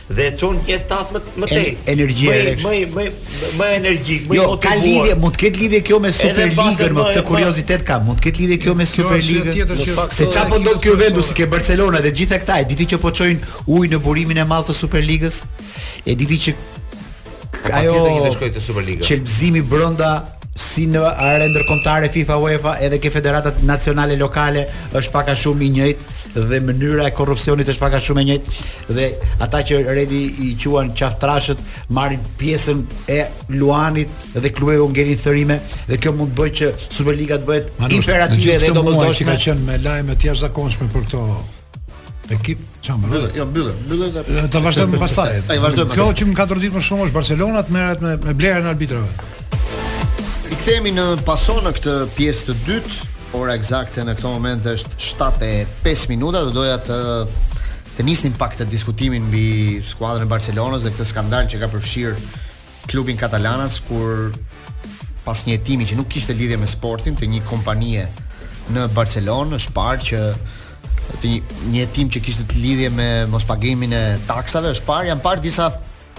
dhe e çon një etapë më më tej.
Energjia e
freskët.
Më
më më më energjik, më
jo,
motivuar.
Jo, ka lidhje, mund të ketë lidhje kjo me Superligën, më këtë kuriozitet kam. Mund të ketë lidhje kjo me Superligën. Se çfarë po ndodh
ky
Juventus si ke Barcelona dhe të gjithë këta, e diti që po çojnë ujë në burimin e madh të Superligës? E diti që ajo
do të shkojë te Superliga.
Qelbëzimi brenda si në arena ndërkombëtare FIFA UEFA edhe ke federatat nacionale lokale është pak a shumë i njëjtë dhe mënyra e korrupsionit është pak a shumë e njëjtë dhe ata që Redi i quan qafëtrashët marrin pjesën e luanit dhe klubeve u ngelin thërrime dhe kjo mund të bëjë që Superliga të bëhet imperative dhe
e
domosdoshme
ka qenë me lajme të jashtëzakonshme për këto Ekip çam
mbyllë. Jo mbyllë, mbyllë ta.
Ta vazhdojmë pastaj.
E vazhdojmë.
Kjo që më ka tronditur më shumë është Barcelona të merret me me blerjen e arbitrave.
Rikthehemi në Paso në këtë pjesë të dytë. Ora eksakte në këtë moment është 7:05 minuta. Do doja të të nisnim pak të diskutimin mbi skuadrën e Barcelonës dhe këtë skandal që ka përfshirë klubin katalanas kur pas një hetimi që nuk kishte lidhje me sportin të një kompanie në Barcelonë është parë që të një, një hetim që kishte të lidhje me mospagimin e taksave është parë janë parë disa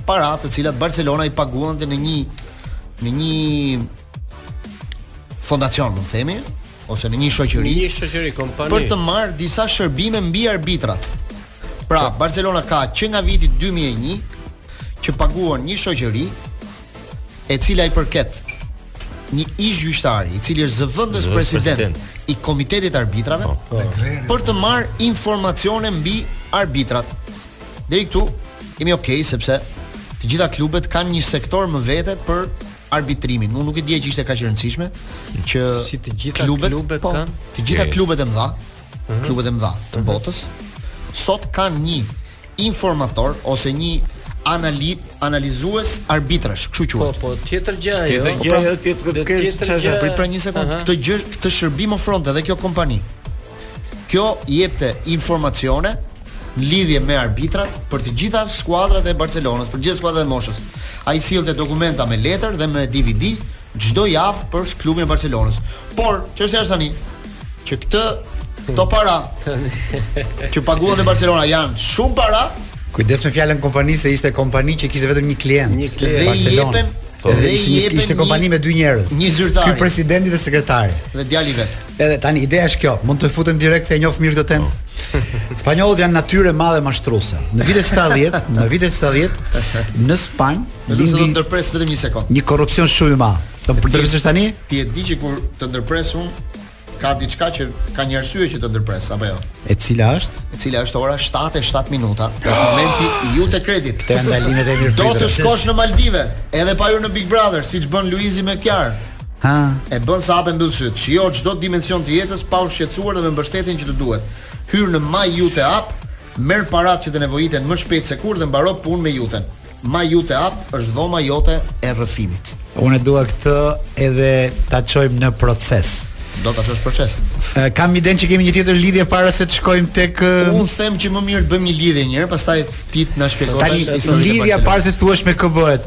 para të cilat Barcelona i paguante në një në një fondacion, mund themi, ose në një shoqëri,
një shoqëri kompani
për të marrë disa shërbime mbi arbitrat. Pra, po. Barcelona ka që nga viti 2001 që paguan një shoqëri e cila i përket një ish gjyqtari i cili është zëvendës president, i komitetit arbitrave oh, oh. për të marrë informacione mbi arbitrat. Deri këtu jemi okay sepse të gjitha klubet kanë një sektor më vete për arbitrimin. Unë nuk e dija që ishte kaq e rëndësishme që
si të gjitha klubet, klubet
po,
kanë,
të gjitha klubet e mëdha, mhm. klubet e mëdha të mhm. botës sot kanë një informator ose një analit analizues arbitrash, kështu quhet.
Po, po, tjetër gjë ajo.
Tjetër gjë ajo, tjetër
gjë.
Prit pra një sekond, këtë gjë, këtë shërbim ofronte edhe kjo kompani. Kjo jepte informacione në lidhje me arbitrat për të gjitha skuadrat e Barcelonës, për të gjitha skuadrat e moshës. Ai sillte dokumenta me letër dhe me DVD çdo javë për klubin e Barcelonës. Por, çështja është tani që këtë këto para që paguante Barcelona janë shumë para.
Kujdes me fjalën kompani se ishte kompani që kishte vetëm një klient.
Një klient
dhe i jepen
Po,
dhe
ishte, ishte kompani me dy njerëz.
Një zyrtar.
Ky presidenti dhe sekretari.
Dhe djali i vet.
Edhe tani ideja është kjo, mund të futem direkt se e njoh mirë këtë temë. Po. Spanjollët janë natyrë e madhe mashtruese. Në vitet 70, në vitet 70 në Spanjë
lindi do të ndërpres vetëm një sekond.
Një korrupsion shumë i madh. Do të ndërpresësh tani?
Ti e di që kur të ndërpres unë ka diçka që ka një arsye që të ndërpres apo jo?
E cila është?
E cila është ora 7:07 minuta. Është momenti i Iute Credit.
Këto janë ndalimet e mirë.
Do të shkosh në Maldive, edhe pa hyrë në Big Brother, siç bën Luizi me Kiarën.
Ha?
E bën sa hap e mbyll sytë. Shijo çdo dimension të jetës pa u shqetësuar dhe me mbështetjen që të duhet. Hyr në My Iute App, merr paratë që të nevojiten më shpejt se kurrë dhe mbaro punë me Iuten. My Iute App është dhoma jote e rrëfimit.
Unë dua këtë edhe ta çojmë në proces.
Do ta çojmë në
proces. Kam idenë që kemi një tjetër lidhje para se të shkojmë tek
Unë them që më mirë të bëjmë një lidhje një herë, pastaj ti të na shpjegosh historinë. Tani
lidhja para se të thuash me kë bëhet.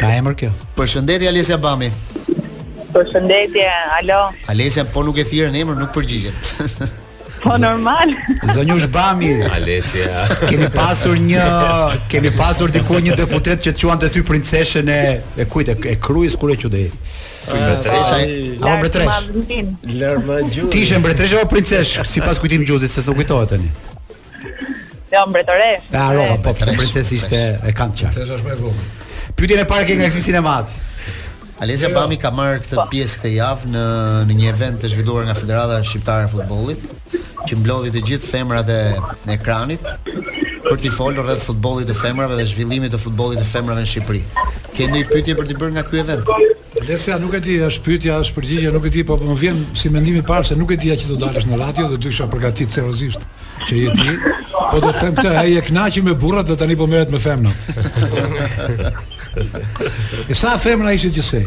Ka emër kjo?
Përshëndetje Alesia Bami.
Përshëndetje, alo.
Alesia po nuk e thirre në emër, nuk përgjigjet.
Po normal.
Zonjusha Bami.
Alesia.
Kemi pasur një, kemi pasur diku një deputet që të quante ty princeshën e e kujt e, e Krujës kur e
qudej. Mbretresha,
a mbretresh?
E, lërma Gjuzin.
Ti ishe mbretëreshë apo princeshë sipas Kujtim Gjuzit se s'më kujtohet tani.
Jo, mbretëreshë.
Ja, rrova, po, pse princeshë ishte e kam qartë.
Princesha është më e vogël.
Pyetjen e parë që nga ekzistin e madh.
Alesia jo. Bami ka marrë këtë po. pjesë këtë javë në në një event të zhvilluar nga Federata Shqiptare e Futbollit, që mblodhi të gjithë femrat e ekranit për t'i folur rreth futbollit të femrave dhe zhvillimit të futbollit të femrave në Shqipëri. Ke ndonjë pyetje për të bërë nga ky event?
Alesia nuk e di, është pyetja, është përgjigje, nuk e di, po më vjen si mendim i parë se nuk e dija që do dalësh në radio dhe do isha përgatitur seriozisht që je ti. Po do them këtë, ai e kënaqi me burrat dhe tani po merret me femrat. e sa femra ishin gjithsej?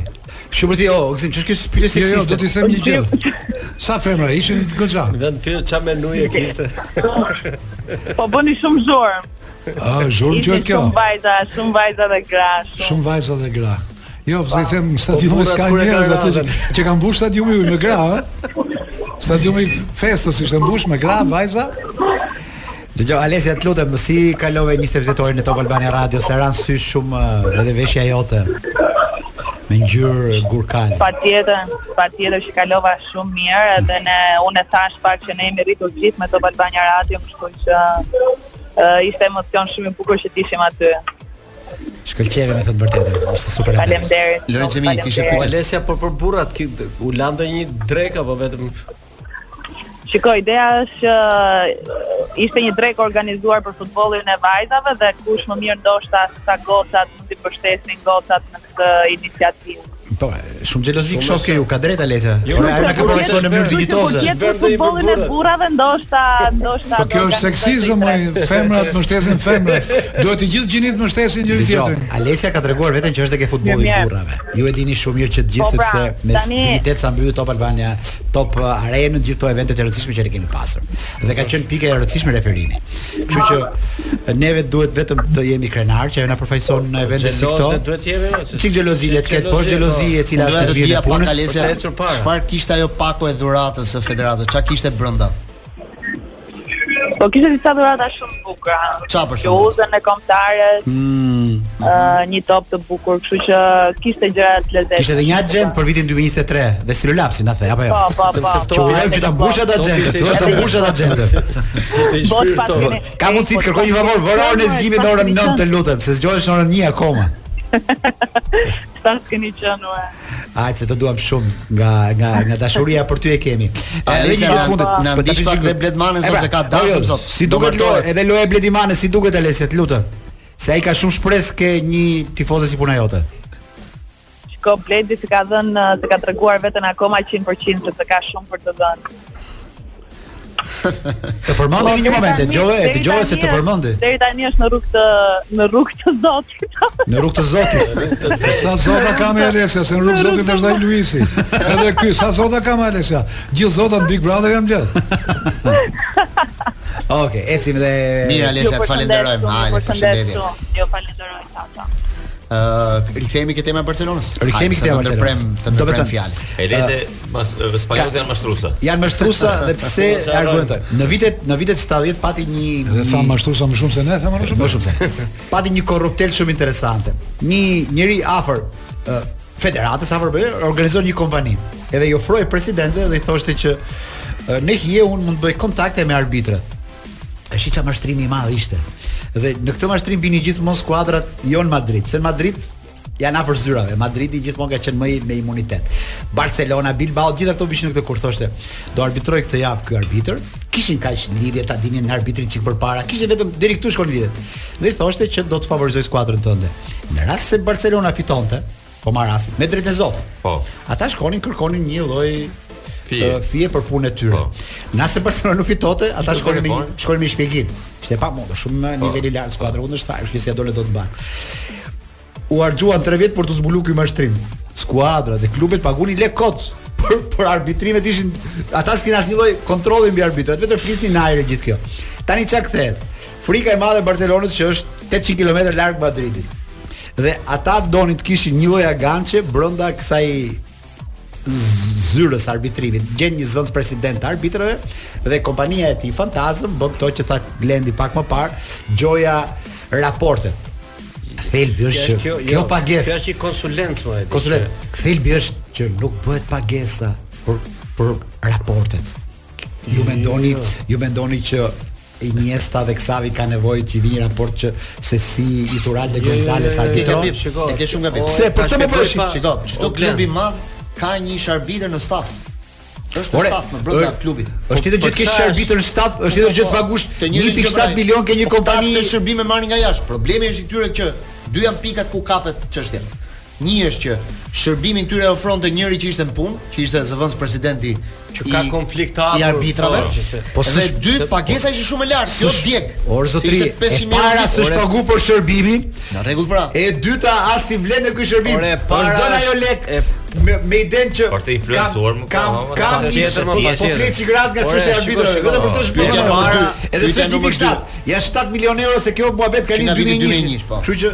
Shumë ti, oh, Gëzim, ç'është kjo pyetje
seksiste? Jo,
jo,
do t'i them një gjë. Sa femra ishin goxha?
Në vend pyet ç'a menuje kishte.
Po bëni shumë zhurmë.
Ah, zhurmë që kjo.
Shumë vajza, shumë vajza dhe gra. Shumë
vajza dhe gra. Jo, pse i them po,
stadiumi,
s'ka njerëz aty që, që kanë mbush stadiumi me gra, ëh. Stadiumi i festës ishte mbush me gra, vajza.
Dëgjo Alesia, të lutem, si kalove 25 vjetorin në Top Albania Radio, se ra në sy shumë eh, edhe veshja jote. Me ngjyrë gurkali.
Patjetër, patjetër që kalova shumë mirë dhe ne unë thashë pak që ne jemi rritur gjithë me Top Albania Radio, kështu që uh, ishte emocion shumë i bukur që të ishim aty.
Shkëlqeve me thënë vërtetën, ishte super, e vërtetë.
Faleminderit. Lori,
Xhemi, kishe
pyetje? Alesia po për burrat, u la ndonjë drekë apo vetëm
Shiko, ideja është që uh, ishte një drekë organizuar për futbollin e vajzave dhe kush më mirë ndoshta sa gocat mund të mbështesin gocat në këtë iniciativë.
Po, shumë xhelozi
keni
dhe ju, ka drejtë Alesia.
Jo,
ajo na ka përfaqësuar në mënyrë
dinjitoze.
Ju jep
futbollin e burrave ndoshta, ndoshta.
Po kjo është seksizëm, ai femrat mbështesin femrat. Duhet të gjithë gjinitë mbështesin njëri tjetrin.
Alesia ka treguar veten që është tek futbolli i burrave. Ju e dini shumë mirë që të gjithë
po, pra,
sepse me dinjitet sa mbylli Top Albania, Top uh, Arena, në gjithë këto evente të rëndësishme që ne kemi pasur. Dhe ka qenë pikë e rëndësishme referimi. Kështu që neve duhet vetëm të jemi krenarë që ajo na përfaqëson në evente si këto.
Xhelozë duhet të jemi jo, se
çik xhelozi le të ketë, po xhelozi po. e cila është në
vijë të punës.
Çfarë kishte ajo pako e dhuratës së federatës? Çfarë kishte brenda?
Po kishte disa dhurata shumë të bukura.
Çfarë për shembull?
Bluzën e kombëtares.
Mm.
uh, një top të bukur, kështu që kishte gjëra të lezetshme.
Kishte edhe një agjendë për vitin 2023 dhe stilolapsin the, apo jo?
Po, po, po.
Që uroj që ta mbush atë agjendë, që ta mbush atë agjendë.
Kishte
një
shpirt
të.
Ka mundësi të kërkoj një favor, vëre orën e zgjimit në orën 9 të lutem, se zgjohesh në orën 1 akoma.
Sa të këqij jeni, ue.
Ajë, se të duam shumë nga, nga, nga dashuria për ty e kemi. Pa,
e,
një gjë të fundit.
Na ndihmo
pra,
pak me Bledi
Manen,
se
pra,
ka
po, jo, dasëm,
sot.
Si duket loja, edhe loja e Bledi Manes, si duket Alesia, të lutem. Se ai ka shumë shpresë ke një tifoze si puna jote.
Shiko, Bledi s'e ka dhënë, s'e ka treguar veten akoma 100% se ka shumë për të dhënë.
Të përmendi një moment, dëgjove, e dëgjove se të përmendi.
Deri tani është në rrugë të në rrugë të Zotit.
Në rrugë të Zotit.
Sa zota ka, me Alesja, se në rrugë të Zotit është ai Luisi. Edhe ky, sa zota ka, me Alesja. Gjithë votat Big Brother janë blerë.
Okej, okay, ecim dhe
Mirë Alesia, të falenderojmë. Hajde, përshëndetje.
Ju falenderoj, ciao, ciao.
Ë, uh, rikthehemi ke tema e Barcelonës.
Rikthehemi ke tema e Barcelonës.
Të ndërpremë,
te
fjala.
E lete, mas spanjollët janë mashtrusa.
Janë mashtrusa dhe pse argumentoj. Në vitet në vitet 70 pati një
Dhe tha mashtrusa më shumë se ne, tha më shumë.
Më shumë se. Pati një korruptel shumë interesante. Një njeri afër Federatës afër bëj, organizon një kompani. Edhe i ofroi presidentëve dhe i thoshte që në hije un mund të bëj kontakte me arbitrat. E shi ça mashtrimi i madh ishte. Dhe në këtë mashtrim binin gjithmonë skuadrat jo në Madrid, se në Madrid janë afër zyrave. Madridi gjithmonë ka qenë më me imunitet. Barcelona, Bilbao, gjitha këto vishin në këtë kurth thoshte, do arbitrojë këtë javë ky arbitër. Kishin kaq lidhje ta dinin arbitrin çik përpara. Kishin vetëm deri këtu shkon lidhja. Dhe i thoshte që do të favorizojë skuadrën tënde. Në rast se Barcelona fitonte, po marrim me drejtën e Zotit.
Po.
Ata shkonin kërkonin një lloj
fee-je,
uh, fee-je për punën e tyre.
Po.
Nëse Barcelona nuk fitonte, ata shkonin me shkonin me shpjegim. Ishte e pamundur, shumë
po.
nivel i lartë skuadra kundërshtare, gjithsesi ato lek do të bën. U harxhuan 3 vjet për të zbuluar ky mashtrim. Skuadra dhe klubet pagunin lek kot për për arbitrimet ishin ata s'kin asnjë lloj kontrolli mbi arbitrat, vetëm flisnin në ajër gjithë kjo. Tani çka kthehet? Frika e madhe e Barcelonës që është 800 kilometër larg Madridit. Dhe ata donin të kishin një lloj aganço brenda kësaj zyrës arbitrimit. Gjen një zëvendës president të arbitrave dhe kompania e tij fantazmë bën këto që tha Glendi pak më parë, gjoja raporte. Thelbi është që kjo, kjo
jo,
pagesë.
Kjo është një konsulencë më e.
Konsulent. Thelbi është që nuk bëhet pagesa për për raportet. Ju mendoni, jo. ju mendoni që Iniesta dhe Xavi kanë nevojë që t'i vijë raport që se si Iturralde
Gonzalez
arbitron.
Shiko, e ke shumë gabim.
Pse për këtë
bëhesh? Shiko, çdo klub i madh ka një ish arbitër në staf. Është në staf në brenda klubit.
Është tjetër gjë të kesh ish arbitër në staf, është tjetër gjë të pagush 1.7 milion ke një kompani.
Këto shërbime merren nga jashtë. Problemi është këtu që dy janë pikat ku kapet çështja. Një është që shërbimin ty e ofronte njëri që ishte në punë, që ishte zëvendës presidenti
që ka konflikt ai
i arbitrave.
Po,
po e
dyta pagesa ishte shumë e lartë,
kjo
djeg.
Or zotri, e para s'është pagu për shërbimin.
Në rregull pra.
E dyta as i vlen ky shërbim.
Ore, para
don ajo lek. Me, me idenë që
për të influencuar më
kam kam një
tjetër më
po flet si grat
nga
çështja e arbitrave vetëm për të shpjeguar
para
edhe s'është
një
pikë shtat ja 7 milionë euro se kjo muhabet ka
nis
2001
po.
kështu që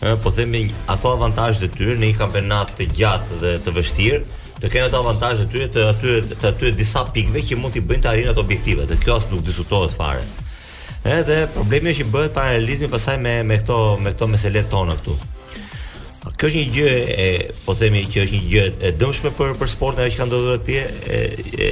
Ëh,
po
them i ato avantazhet e tyre në një kampionat të gjatë dhe të vështirë, të kenë ato avantazhet e tyre të aty të atyre disa pikëve që mund t'i bëjnë të arrijnë ato objektive, dhe kjo as nuk diskutohet fare. Edhe problemi është që bëhet paralelizmi pastaj me me këto me këto meselet tona këtu. Kjo është një gjë e po themi që është një gjë e dëmshme për për sportin ajo që ka ndodhur atje, e, e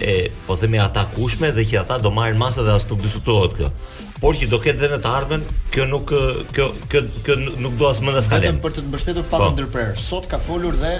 e po themi ata kushme dhe që ata do marrin masa dhe as nuk diskutohet kjo. Por që do ketë dhe në të ardhmen, kjo nuk kjo kjo kjo nuk do as mend as kalem.
Vetëm për të mbështetur pa të ndërprerë. Sot ka folur dhe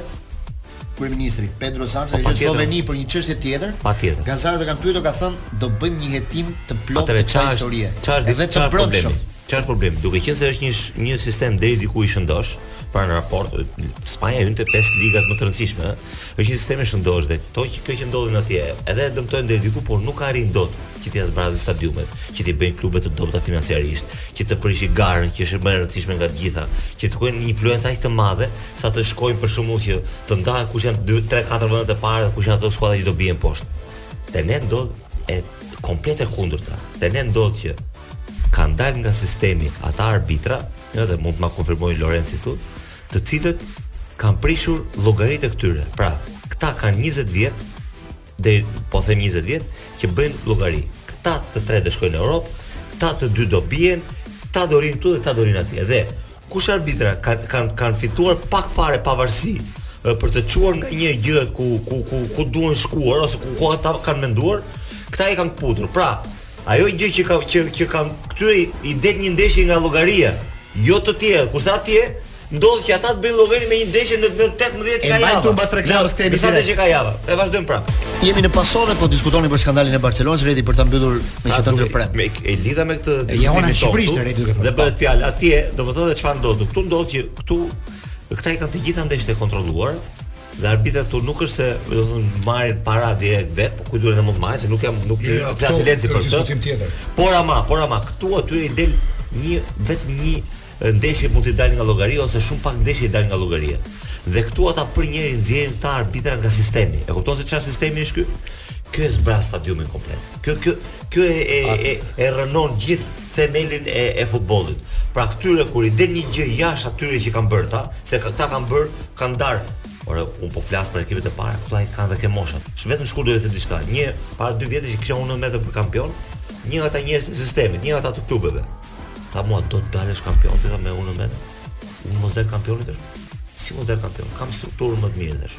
kryeministri Pedro Sanchez
në
Sloveni për një çështje tjetër.
Patjetër.
Gazetarët e kanë pyetur, ka thënë do bëjmë një hetim të plotë të kësaj historie.
Çfarë
është
çfarë problemi? Çfarë problemi? Duke qenë se është një një sistem deri diku i shëndosh, pranë raporteve, Spanja hyn te pesë ligat më të rëndësishme, Është një sistem i shëndosh dhe këto që kjo që ndodhin atje edhe e dëmtojnë deri diku, por nuk arrin dot që t'ia zbrazin stadiumet, që t'i bëjnë klubet të dobëta financiarisht, që të prishi garën që është më e rëndësishmja nga të gjitha, që të kenë një influencë aq të madhe sa të shkojnë për shembull që të ndahen kush janë 2, 3, 4 vendet e para dhe kush janë ato skuadra që do bien poshtë. Te ne ndodh komplet e kundërta. Te ne ndodh që kanë dalë nga sistemi ata arbitra, edhe mund të ma konfirmojë Lorenci këtu, të cilët kanë prishur llogaritë e këtyre. Pra, këta kanë 20 vjet deri po them 20 vjet që bëjnë llogari. Këta të tre do shkojnë në Europë, këta të dy do bien, këta do rrinë këtu dhe këta do rrinë atje. Dhe kush arbitra kanë kanë kanë fituar pak fare pavarësi për të çuar nga një gjë ku ku ku ku duhen shkuar ose ku ku ata kanë menduar, këta i kanë këputur. Pra, Ajo gjë që ka që që kanë këtyre i del një ndeshje nga llogaria, jo të tjera, kurse atje ndodh që ata të bëjnë llogari me një ndeshje në në 18
që
ka java.
Mbajmë pas reklamës
kemi.
Sa
që ka java. E vazhdojmë prapë.
Jemi në paso dhe po diskutoni për skandalin e Barcelonës, Redi për ta mbyllur meqë të ndërpreva.
Me e lidhe me këtë
e jona në Shqipëri ishte Redi duke
thënë.
Dhe
bëhet fjalë atje, domethënë çfarë ndodh? Këtu ndodh që këtu këta i kanë të gjitha ndeshjet e kontrolluara, Dhe arbitrat këtu nuk është se do të thonë marrin para direkt vet, po ku duhet të mund të marrin se nuk jam nuk
jo, jo,
plasi leci për këtë.
tjetër.
Por ama, por ama këtu aty i del një vetëm një ndeshje mund t'i dalë nga llogaria ose shumë pak ndeshje i dalin nga llogaria. Dhe këtu ata përnjëherë i nxjerrin ata arbitra nga sistemi. E kupton se çfarë sistemi është ky? Ky e zbraz stadiumin komplet. Ky ky ky e e e, e rrënon gjithë themelin e e futbollit. Pra këtyre kur i del një gjë jashtë atyre që kanë bërë ata, se këta kanë bërë, kanë ndarë. Ore, unë po flas për ekipet e para, këto i kanë dhe ke moshat. Është vetëm shkurt do të them diçka. Një para dy vjetësh që kisha U19 për kampion, një nga ata njerëz të sistemit, një nga ata të klubeve. Tha mua do të dalësh kampion ti me U19. Unë mos dal kampion tash. Si mos dal kampion? Kam strukturën më të mirë tash.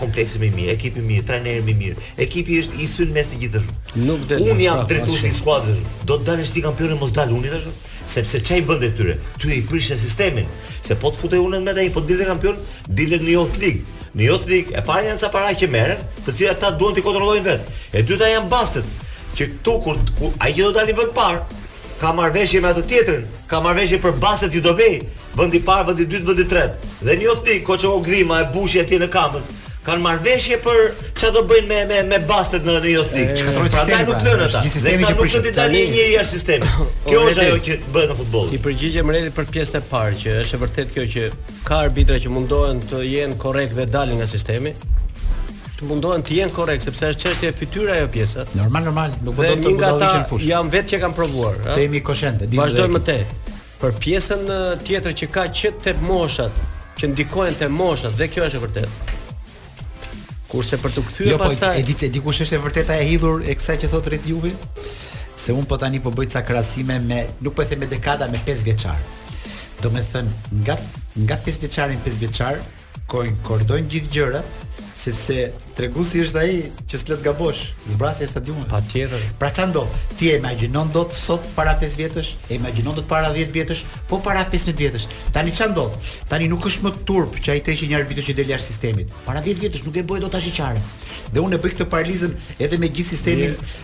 Kompleksi më i mirë, ekipi më i mirë, trajneri më i mirë. Ekipi është i thyn me të gjithë.
Nuk del.
Unë jam drejtuesi i skuadrës. Do të dalësh ti kampion e mos dal unë tash. Sepse çar i bën këtyre? Ti i prish sistemin. Se po të futej unë me ai, po dilë kampion, dilë në Youth League. Në Youth League e para janë ca para që merren, të cilat ata duan t'i kontrollojnë vetë. E dyta janë bastet. Që këtu kur, kur ai që do dalin vetë parë, ka marrëveshje me atë tjetrin, ka marrëveshje për bastet ku do vej, vend i parë, vend i dytë, vend i tretë. Dhe njoftim Koço Kokëdhima e Bushi atje në Kamëz kanë marrëveshje për çfarë do bëjnë me me me bastet në në një
ofti.
Prandaj nuk
pra,
lënë ata. Dhe ata nuk do të dalë
një
njeri jashtë sistemit. Kjo është ajo që bëhet në futboll.
I përgjigjem Redit për pjesën e parë që është e vërtetë kjo që ka arbitra që mundohen të jenë korrekt dhe dalin nga sistemi. të mundohen të jenë korrekt sepse është çështje e fytyrës ajo pjesa.
Normal normal, nuk po do të budalliqen në fush.
Jam vetë që kam provuar, ëh.
Të jemi koshientë, dimë.
Vazhdojmë më tej. Për pjesën tjetër që ka që te moshat, që ndikojnë te moshat dhe kjo është e vërtetë. Kurse për të kthyer
jo, po,
pastaj,
e di çe dikush është e vërteta e hidhur e kësaj që thotë Redi Jupi, se un po tani po bëj ca krahasime me, nuk po e them me dekada me 5 vjeçar. Domethënë nga nga 5 vjeçari në 5 vjeçar Konkordojnë gjithë gjërat, sepse treguesi është ai që s'të le të gabosh, zbrasja e stadiumit.
Patjetër.
Pra ça ndodh? Ti e imagjinon dot sot para 5 vjetësh, e imagjinon dot para 10 vjetësh, po para 15 vjetësh. Tani ça ndodh? Tani nuk është më turp që ai të heqë një arbitër që del jashtë sistemit. Para 10 vjetësh nuk e bëje dot ashiqare. Dhe unë e bëj këtë paralelizëm edhe me gjithë sistemin. Dhe...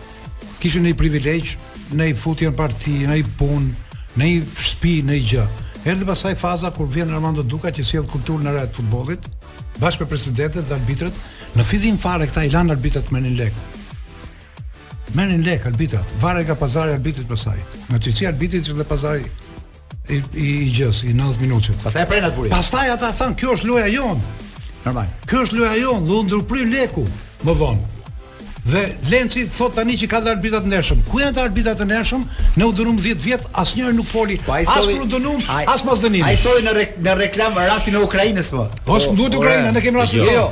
kishin një privilegj nanji futje në parti, nanji punë, nanji shpi, nanji gjë. Erdhi pasaj faza kur vjen Armando Duka që sjell kulturë në radhët e futbollit, bashkë me presidentët dhe arbitrat, në fillim fare këta i lanë arbitrat me një lek. Me një lek arbitrat, varej nga pazari i arbitrit pasaj. Nga cilësia e arbitrit ishte dhe pazari i i gjës, i 90 minutshit.
Pastaj prenë atë burim.
Pastaj ata thanë, "Kjo është loja jon."
Normal.
Kjo është loja jon, u ndërpre leku më vonë. Dhe Lenci thot tani që ka dhe arbitra të ndershëm. Ku janë ata arbitra të ndershëm? Ne u dënuam 10 vjet, asnjëri nuk foli.
Po ai
as
solli-
kur u dënuam,
ai-
as mos dënim.
Ai solli në rek, në reklam rastin e Ukrainës po.
Po s'u duhet Ukraina, ne kemi rastin.
Jo, jo.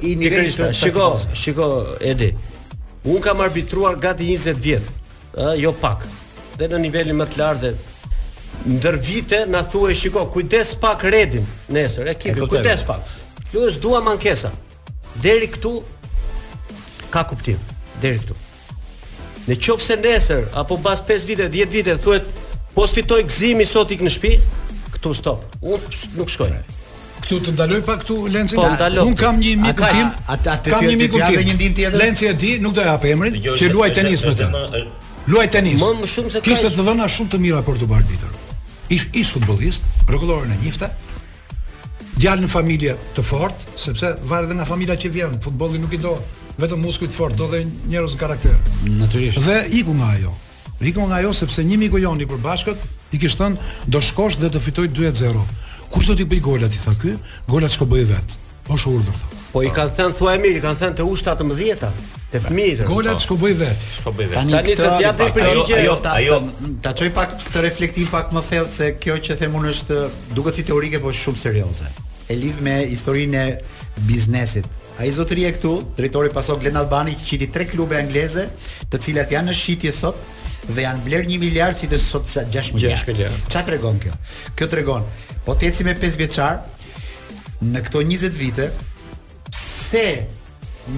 i
nivelit të
shiko, shiko Edi. Un kam arbitruar gati 20 vjet, ë, jo pak. Dhe në nivelin më të lartë dhe ndër vite na thuhej shiko, kujdes pak Redin nesër,
ekipin,
kujdes pak. Luaj, duam, ankesa. Deri këtu ka kuptim, deri këtu. Në qoftë se nesër apo pas 5 vite, 10 vite thuhet po s'fitoi Gëzimi sot ik në shtëpi, këtu stop. Unë nuk shkoj.
Këtu të ndaloj pak këtu Lenci.
Po, Unë
kam një mikun tim. Kam një mikun tim.
Një ndim tjetër.
Lenci e di, nuk do ia jap emrin, që
luan
tenis me të. Luan tenis.
Më më shumë se
kishte të dhëna shumë të mira për t'u bërë arbitër. Ish ish futbollist, rregullor në njifte. Djalë në familje të fortë, sepse varet edhe nga familja që vjen, futbolli nuk i do vetëm muskuj të fortë, do dhe njerëz me karakter.
Natyrisht.
Dhe iku nga ajo. Iku nga ajo sepse një miku jonë i përbashkët i kish thënë do shkosh dhe do fitojë 2-0. Kush do t'i bëjë golat i tha ky? Golat shko bëji vetë. Është urdhër thotë.
Po i kanë thënë thua mirë, i kanë thënë te U 17-ta, te fëmijët.
Golat shko bëji vetë.
Shko bëji vetë.
Tani të jap një përgjigje.
Jo,
ta
jo,
ta çoj pak te reflektimi pak më thellë se kjo që them unë është duket si teorike po shumë serioze. E lidh me historinë e biznesit. Ai zotëria këtu, drejtori pasok Glen Albani që qiti tre klube angleze, të cilat janë në shitje sot dhe janë blerë 1 miliard si të sot 6 miliard.
6 miliard.
Ç'a tregon kjo? Kjo tregon, po të eci me 5 vjeçar, Në këto 20 vite, pse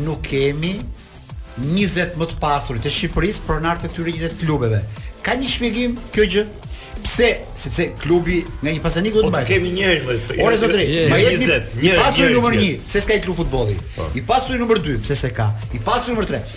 nuk kemi 20 më të pasurit e Shqipërisë pronarë të këtyre 20 klubeve? Ka një shpjegim kjo gjë? Pse? Sepse klubi nga një pasanik do të
po,
mbajë.
Po kemi një herë më.
Ore zotëri,
më
jepni i pasuri numër 1, pse s'e ka klub futbolli? Po. I pasuri numër 2, pse s'e ka? I pasuri numër 3,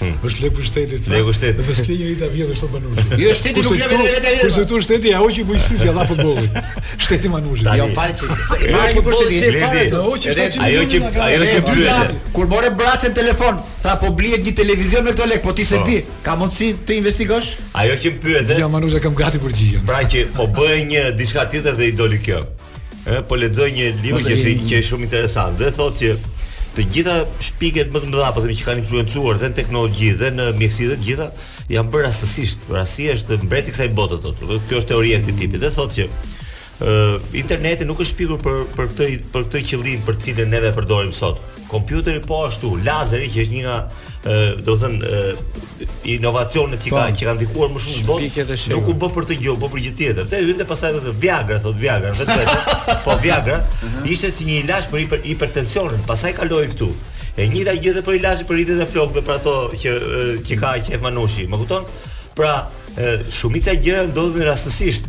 Hmm. Është leku i
shtetit. Leku i
shtetit.
Dhe shteti një
ditë vjedh ashtu Manushi.
Jo shteti nuk vjedh vetë vetë.
Kurse tu shteti ja hoqi bujqësisë ja dha futbollit. Shteti Manushi.
Jo fal çik.
Jo
ai
po shteti.
Bledi.
Ajo që ajo që pyeta
kur mori Braçen telefon, tha po blihet një televizion me këto lekë, po ti s'e
po.
di, ka mundësi të investigosh?
Ajo që pyet.
Ja Manushi kam gati përgjigjen.
Pra që po bëj një diçka tjetër dhe i doli kjo. Ë po lexoj një libër që është që është shumë interesant dhe thotë që të gjitha shpikjet më të mëdha, po themi që kanë influencuar dhe në teknologji dhe në mjekësi dhe të gjitha janë bërë rastësisht. Rastësia është mbreti i kësaj bote thotë. Kjo është teoria e këtij tipi dhe thotë që ë interneti nuk është shpikur për për këtë për këtë qëllim për të cilin neve e përdorim sot. Kompjuteri po ashtu, lazeri që është një nga, ë, do të thënë, inovacionet që ka po. që kanë ndikuar më shumë në botë, nuk u bë për atë gjë, u bë për gjë tjetër. Te hynte pasaj edhe Viagra, thotë Viagra, vetë vetë. Po Viagra mhm. ishte si një ilaç për hiper, hipertensionin, pasaj kaloi këtu. E njëjta gjë edhe për ilaçin për rritjen e flokëve për ato që që ka qejf Manushi, më kupton? Pra, shumica e gjërave ndodhin rastësisht.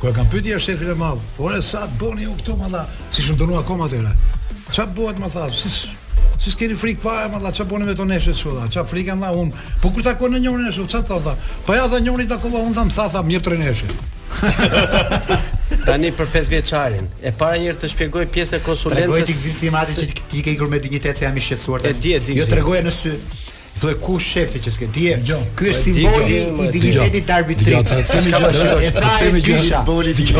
Kur e kam pyetur shefin e madh, po ore ça bëni ju këtu ma tha, si shumë dënuar akoma atëra. Ça bëhet më tha, si si s'keni frikë fare më tha ça bëni me to neshë çu dha ça frike thashë unë po kur takon njërin ashtu ça thonë tha po ja tha njërin takova unë dha më tha tha më jep treneshi
Tani për 5 vjeçarin. E para një herë të shpjegoj pjesën e konsulencës.
Tregoja ti Gëzim si mati që ti ke ikur me dinjitet se jam i shqetësuar.
E di, e di.
Jo tregoja në sy. Thuaj ku sheh ti që s'ke
dije.
Ky është simboli i dinjitetit të arbitrit.
Themi gjë,
e tha e
dysha.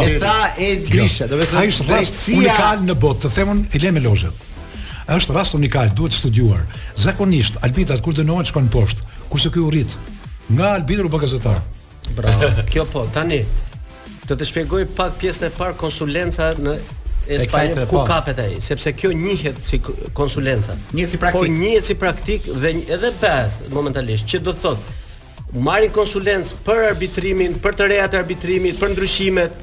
E tha e dysha. Do të thotë
është rast unikal në botë. Të themi, i lëmë lojërat. Është rast unikal, duhet studiuar. Zakonisht arbitrat kur dënohen shkojnë poshtë, kurse ky u rrit. Nga arbitri u bë gazetar.
Bravo. Kjo po, tani do të shpjegoj pak pjesën e parë konsulenca në Spanjë ku
po.
kapet ai, sepse kjo njihet si konsulenca.
Njihet si praktikë.
Po njihet si praktikë dhe edhe bëhet momentalisht, që do të thotë marrin konsulencë për arbitrimin, për të rejat e arbitrimit, për ndryshimet,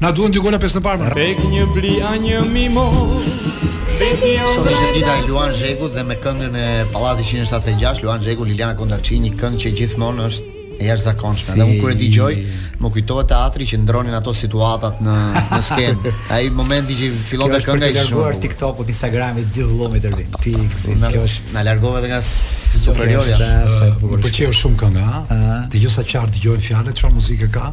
Na duhen dy gola pjesën e parë.
Tek një bli a një mimo.
Sot është dita e Luan Zhegut dhe me këngën e Pallatit 176 Luan Zhegu Liliana Kondakçi një këngë që gjithmonë është e jashtëzakonshme. Si... Dhe unë kur e dëgjoj, më kujtohet teatri që ndërronin ato situatat në në skenë. Ai momenti që fillon të kënga
i
shumë.
Kjo TikTok-ut, Instagram-it, gjithë llomit e vin. Ti
na
kjo është
na largove edhe nga superiorja.
Më pëlqeu shumë kënga, ha. Dhe jo sa qartë dëgjohen fjalët, çfarë muzike ka.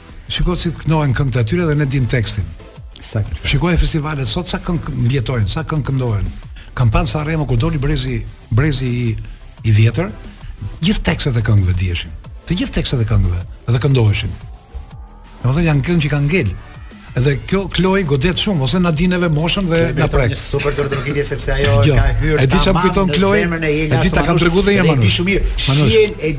Shiko si këndohen këngët e tyre dhe ne dimë tekstin.
Saktë.
Shikoj festivalet sot sa këngë mbijetojnë, sa këngë këndohen. Kam parë Sanremon kur doli brezi, brezi i i vjetër, gjithë tekstet e këngëve diheshin. Të gjithë tekstet e këngëve dhe këndoheshin. Domethënë janë këngë që kanë ngel. Dhe kjo Kloi godet shumë ose na di neve moshën dhe na prek.
Super dorëdrogitje sepse ajo
jo,
ka hyrë.
E di ça më kujton Kloi. E di ta kam treguar dhe jam.
E di shumë mirë. Shihen e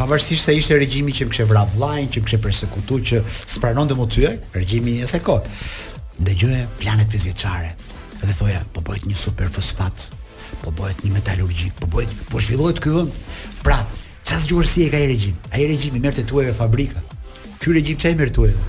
Pavarësisht se ishte regjimi që më kishte vrarë vllain, që më kishte persekutuar, që s'pranonte, më thyente, regjimi i asaj kohe. Dëgjoja planet pesëvjeçare dhe thoja, po bëhet një superfosfat, po bëhet një metalurgji, po bëhet, po zhvillohet ky vend. Pra, çfarë zgjuarsie ka ai regjim? Ai regjim i merrte të huajve fabrika. Ky regjim ça
i merr
të
huajve?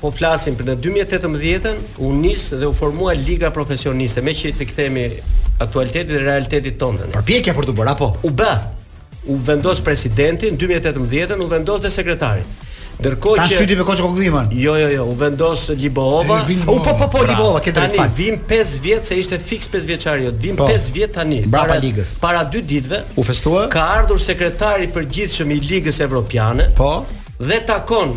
Po
flasim për në 2018-ën u nis dhe u formua liga profesioniste, meqë të kthehemi aktualitetit dhe realitetit tonë tani.
Përpjekja për të bërë apo?
U bë. U vendos presidenti në 2018-ën, u vendos dhe sekretari. Ndërkohë që Ta
shyti me Koço Kokëdhimën.
Jo, jo, jo, u vendos
Libova.
U po po po Libova, ke të
drejtë.
Tani
vijmë 5 vjet se ishte fiks 5 vjeçari, jo,
vijmë
5 po. vjet tani. Para
ligës.
Para 2 ditëve
u festua.
Ka ardhur sekretari i përgjithshëm i Ligës Evropiane.
Po.
Dhe takon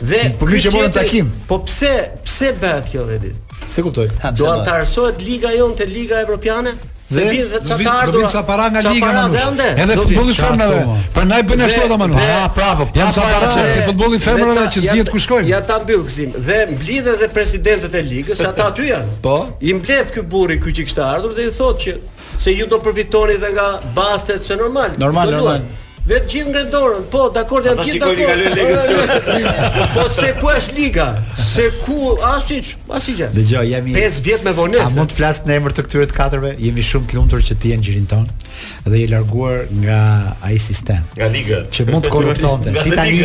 Dhe
po ky që morën takim.
Po pse, pse bëhet kjo dhe ditë?
Se kuptoj.
Do
të
anëtarësohet liga jonë te liga evropiane? Se vjen dhe çfarë
ka
ardhur?
Do vijnë para nga liga në
vende. Edhe
futbolli femrave. Prandaj bën ashtu ata
manu.
Ah, bravo.
Ja sa para te futbolli femrave që s'dihet ku shkojnë.
Ja ta mbyll Gëzim. Dhe mblidhen dhe presidentët e ligës, ata aty janë.
Po.
I mbledh ky burri ky që kishte ardhur dhe i thotë që Se ju do përfitoni dhe nga bastet, se normal.
Normal,
do
normal.
Dhe të gjithë ngrenë dorën. Po, dakord, janë gjithë
dakord. Ata shikojnë ligën çu.
Po se ku është liga? Se ku asiç, asiç.
Dëgjoj, jemi
5 vjet me vonesë.
A mund të flas në emër të këtyre të katërve? Jemi shumë të lumtur që ti je në gjirin tonë dhe je larguar nga ai sistem.
Nga liga.
Që mund të korruptonte. Ti tani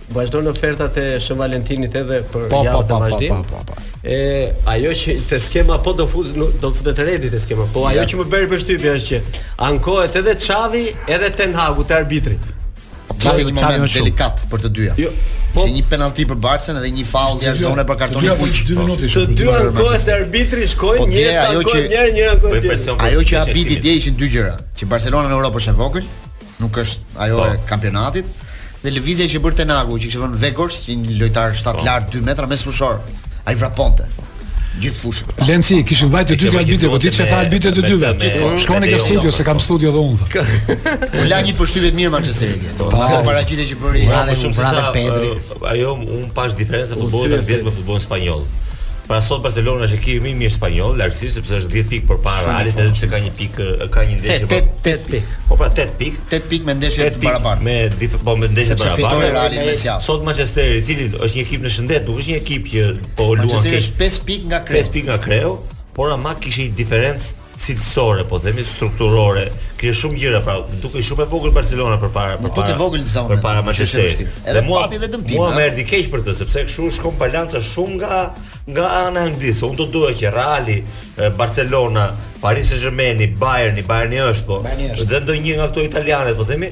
Vazhdojnë ofertat e Shën Valentinit edhe për
po, po
javën
po,
e
vazhdojmë.
Po,
po, po, po.
E ajo që te skema po do fuz do futet redi te skema. Po ajo
ja.
që më bëri përshtypje është që ankohet edhe Xavi edhe Ten Hagu te arbitri.
Për një moment delikat për të dyja.
Jo, Po
një penalti për Barcën dhe një faul jo, jashtë zonës për kartonin
e
kuq.
Dy minuta
ishin.
Të
dy ankohen se arbitri shkoi
po,
një
ajo që
njëri njëra ankohet.
Ajo që
arbitri
dje ishin dy gjëra, që Barcelona në Europë është e vogël, nuk është ajo
po.
e kampionatit. Dhe lëvizja që bëri Ten Hagu, që kishte vënë Weghorst, një lojtar 7 po. lart 2 metra mesfushor. Ai vraponte gjithë fushën.
Lenci kishin vajtur të dy
nga
arbitri, po ti ça tha arbitri të dyve?
Po,
shkoni ke
studioja
se kam studio dhe unë.
Po la një përshtypje të mirë Manchester United.
Po,
po. paraqitja që bëri
edhe shumë se sa
Pedri.
Ajo unë pashë diferencë në futbollin anglez me futbollin spanjoll. Pra sot Barcelona është ekipi më i mirë spanjoll, largësisht sepse është 10 pikë përpara Realit, edhe pse ka një pikë, ka një ndeshje 8
8 pikë.
Po pra 8 pikë.
8 pikë me ndeshje të barabarta.
Me dif, po me ndeshje të barabartë.
Sepse fitoi Reali me Elchen.
Sot Manchesteri i cili është një ekip në shëndet, nuk është një ekip që po luan keq.
Manchesteri është 5 pikë nga kreu.
5 pikë nga kreu, por ama kishte një diferencë cilësore po themi strukturore ke shumë gjëra pra dukej shumë e vogël Barcelona përpara përpara
dukej e vogël në zonë
përpara Manchesterit
edhe mua pati edhe dëmtim
mua më erdhi keq për të sepse kështu shkon balanca shumë nga nga ana e Anglisë unë do doja që Reali Barcelona Paris Saint-Germain Bayerni Bayerni është po
Bayern
dhe ndonjë nga këto italiane po themi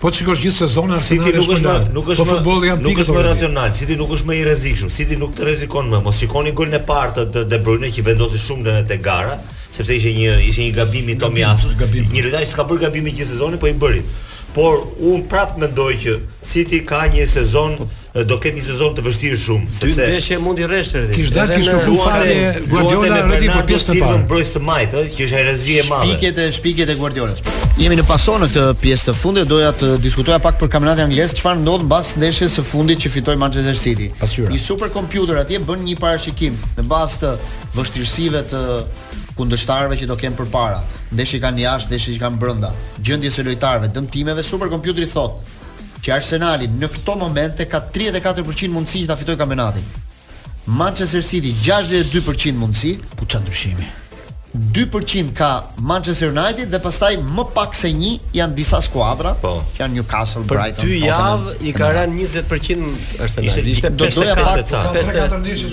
Po të shikosh gjithë sezonin Arsenal
nuk është më nuk është po më
futbolli janë pikë.
Nuk është më racional, City nuk është më i rrezikshëm, City nuk të rrezikon më. Mos shikoni golin e parë të De Bruyne që vendosi shumë në te gara, sepse ishte një ishte një gabim i Tomiyasu, një lojtar që s'ka bërë gabime gjithë sezonin, po i bëri. Por unë prapë mendoj që City ka një sezon po, do ketë një sezon të vështirë shumë sepse
dy ndeshje mundi rresht rreth.
Kish dal kish kërku falje Guardiola për pjesën e parë.
Mbrojtës të majtë, që është herezi e madhe.
Shpikjet e shpikjet e Guardiolas. Jemi në Paso në këtë pjesë të fundit, doja të diskutoja pak për kampionatin anglez, çfarë ndodh mbas ndeshjes së fundit që fitoi Manchester City.
Pasqyra.
Një superkompjuter atje bën një parashikim në bazë të vështirësive të kundërshtarëve që do kenë përpara. Ndeshjet që kanë jashtë, ndeshjet që kanë brenda. Gjendjes së lojtarëve, dëmtimeve, superkompjuteri thotë që Arsenali në këto momente ka 34% mundësi që ta fitojë kampionatin. Manchester City 62% mundësi,
ua ça ndryshimi.
2% ka Manchester United dhe pastaj më pak se një janë disa skuadra,
po.
që janë Newcastle,
për
Brighton, Tottenham.
Për dy javë i ka rënë 20% Arsenalit. Ishte,
ishte
do doja pak 54 ndeshje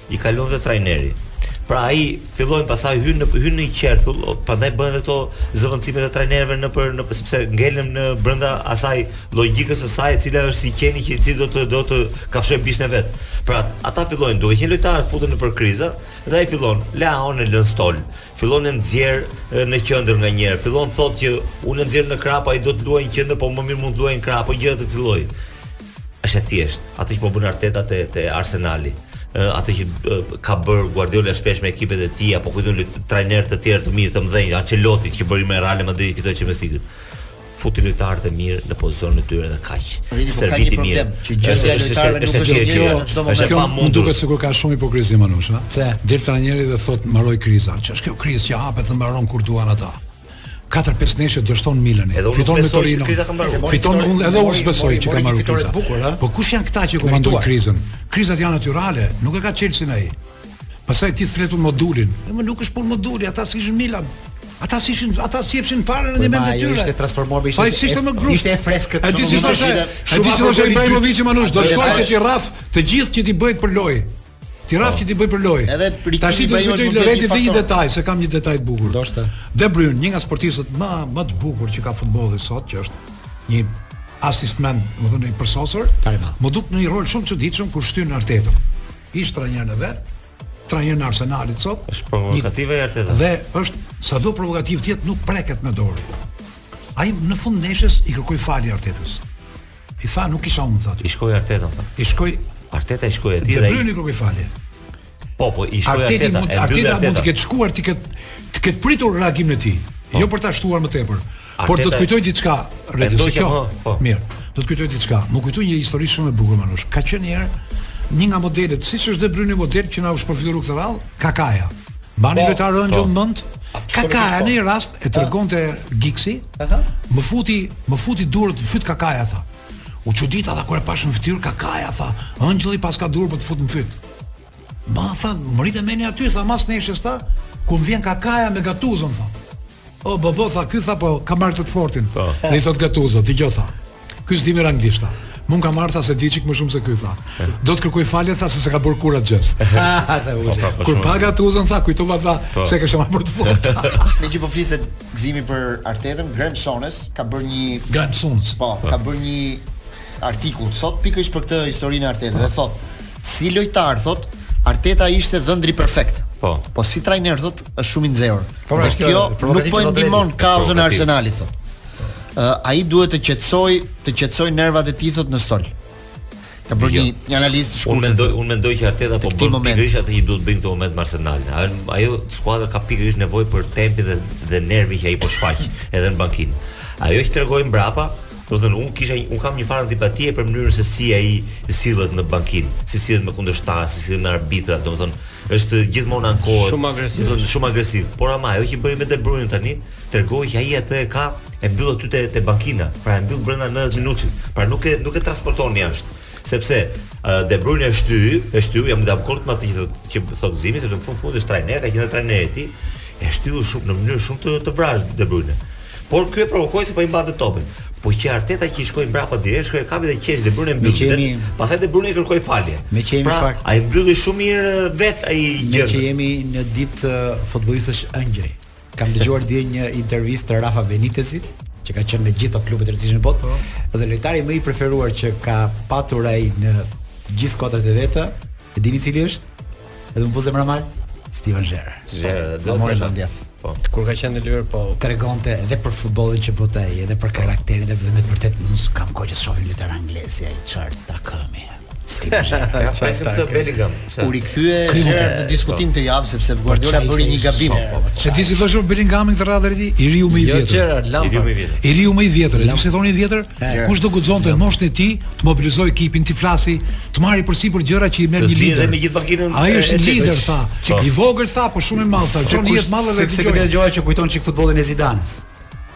I
kalon dhe trajneri. Pra ai fillon pasaj hyn në hyn në qerthull, prandaj bëhen këto zëvendësime të trajnerëve në për në sepse ngelen në brenda asaj logjikës së saj e cila është si qeni që i cili do të do të kafshojë bishtin e vet. Pra ata fillojnë duke qenë lojtarët futen në për krizë dhe ai fillon Leaon e lë në stol. Fillon e nxjerr në qendër nga njëherë, fillon thotë që unë e nxjerr në krah ai do të luajë në qendër, po më mirë mund të luajë në krah, po gjëra të këtij lloji. Është e thjeshtë. Atë që po bën Arteta te te Arsenali, atë që ka bërë Guardiola shpesh me ekipet e tij apo ku di unë trajnerë të tjerë të mirë të mëdhenj, Ancelotti që bëri me Real Madrid fitoi Champions League futi lojtarët e mirë në pozicionin e tyre dhe kaq. Stërviti mirë.
Që gjendja e lojtarëve nuk është e
gjë
në çdo moment.
Kjo
mund
duket sikur ka shumë hipokrizi Manush, a?
Pse?
Del trajneri dhe thotë mbaroi kriza. Ç'është kjo krizë që hapet dhe mbaron kur duan ata? katër pesë ndeshje dështon Milani. Fiton me Torino. Fiton edhe unë besoj që ka
mbaruar
kriza. Po kush janë këta që komandojnë krizën? Krizat janë natyrale, nuk e ka çelësin ai. Pastaj ti the tu modulin. Jo, më nuk është punë moduli, ata s'ishin Milan. Ata s'ishin, ata s'ishin fare në
po,
mendjen
e
tyre.
Ishte transformuar ishte.
Po s'ishte më grup.
Ishte freskë.
A di si
ishte?
A di si
ishte
Ibrahimovic Manush, do shkojë t'i rrafë të gjithë që t'i bëjë për lojë. T'i rrafë po. që t'i bëjë për lojë.
Edhe për
tash t'i
bëj të Lorentit
dhe një detaj, se kam një detaj të bukur.
Ndoshta.
De Bruyne, një nga sportistët më më të bukur që ka futbolli sot, që është një assist man, me thënë i përsosur. M'u duk në një rol shumë të çuditshëm kur shtyn Artetën. Ish trajnerin e vet, trajnerin e Arsenalit sot.
Është provokativ Arteta.
Le të jetë sado provokativ por nuk preket me dorë. Ai në fund të ndeshjes i kërkoi falje Artetës. I tha nuk isha unë thotë.
I shkoi Arteta thotë.
I shkoi
Arteta i shkoi atij.
De Bruyne nuk i fali.
Po po i shkoi
Arteta.
Arteta
mund Arteta mund të ketë shkuar të ketë të ketë pritur reagimin e tij. Po. Jo për ta shtuar më tepër. Por do të kujtoj diçka, Redi, se kjo.
Po.
Mirë. Do të kujtoj diçka. M'u kujtua një histori shumë e bukur Manush. Ka qenë një herë një nga modelet, siç është De Bruyne model që na u shpërfytyrua këtë radhë, Kakaja. Mbani
po,
lojtar engjëll
po.
Mend? Kakaja në një rast e tregonte Xixi, Aha. Më futi, më futi durt në fyt Kakaja tha. U çudita tha kur e pashë në fytyrë Kakaja tha, ëngjëlli paska dur për të fut në fyt. Ma tha, m'rrite menja aty, tha mas neshjes tha, kur më vjen Kakaja me Gatuzon tha. O babo tha, ky tha paska marrë të fortin. Po. Dhe i thotë Gatuzo, dëgjo tha. Ky s'di mirë anglisht, tha. Mu m'ka marrë tha se di një çik më shumë se ky, tha. Do të kërkojë falje tha se s'e ka bërë kurrë atë gjest.
Po, pra, po,
Kur shumë. pashë Gatuzon tha, kujtova tha
Po.
se kishte marrë për të
fortë. Meqë po fliset Gëzim për Artetën, Graham Souness ka bërë një
Graham Souness.
Po, ka bërë një artikull sot pikërisht për këtë historinë e Artetës dhe thot, si lojtar thot, Arteta ishte dhëndri perfekt.
Po.
Po si trajner thot, është shumë i nxehur.
Po,
pra,
dhe kjo
kjo nuk
problematikë
po e
do
drejti.
ndihmon
kauzën e
Po, po, ti.
Arsenalit thot. ai duhet të qetësojë, të qetësojë nervat e tij thot në stol. Ka bërë
jo.
një analizë të shkurtër.
Unë mendoj, unë mendoj që Arteta po bën pikërisht atë që duhet bërë në këtë moment me Arsenalin. Ajo skuadra ka pikërisht nevojë për tempin dhe dhe nervin që ai po shfaq edhe në bankinë. Ajo që tregoi mbrapa, do të thënë unë kisha un kam një farë antipatie për mënyrën se si ai sillet në bankinë, si sillet me kundërshtar, si sillet me arbitrat, do të thënë është gjithmonë ankohet.
Shumë agresiv.
Do të thënë shumë agresiv. Por ama ajo që bëri me De Bruyne tani, Tregoi që ai atë e ka e mbyll aty te te bankina, pra e mbyll brenda 90 minutësh, pra nuk e nuk e transporton jashtë sepse uh, De Bruyne e shtyu, e shtyu, jam dakord me atë që që thot Zimi, sepse në fund fundit është trajner, ka qenë trajner i tij, e shtyu shumë në mënyrë shumë të të vrazhdë De Bruyne. Por ky e provokoi se po i mbante topin. Po qe Arteta që i shkoi mbrapa direkt, shkoi e kapi dhe qesh De Bruyne mbi.
Jemi...
Pastaj De Bruyne kërkoi falje.
Meqë jemi
pra,
fakt.
Ai mbylli shumë mirë vet ai gjë.
Meqë jemi në ditë uh, futbollistësh engjëj. Kam dëgjuar dje një intervistë të Rafa Benitezit, që ka qenë në gjithë ato klubet e rëndësishme në botë, po. dhe lojtari më i preferuar që ka patur ai në gjithë skuadrat e veta, e dini cili është? Edhe më vjen mall, Steven Gerrard.
Gerrard, do
të
thotë
ndonjë.
Po.
Kur ka qenë në Liverpool, po.
tregonte edhe për futbollin që bënte ai, edhe për karakterin e vet vërtet nuk kam kohë që shohim lojtarë anglezë, ai çfarë ta kemi. Stifashe.
Ja presim këtë Bellingham.
U rikthye
Gerard
në diskutim këtë javë sepse po,
Guardiola
bëri një gabim.
Po, po,
se ti si thosh unë Bellingham këtë radhë rriti, i riu më i
jo,
vjetër.
Jo Gerard
Lampard.
I riu më i vjetër. Ju si thoni i vjetër? Kush do guxonte në moshën e tij të mobilizojë ekipin, të flasi, të marrë përsipër gjëra që i merr një lider.
me gjithë makinën.
Ai është lider tha. I vogël tha, po shumë i madh tha. Çon jetë madhe dhe dëgjoj.
Se këtë dëgjoj që kujton çik futbollin e
Zidanes.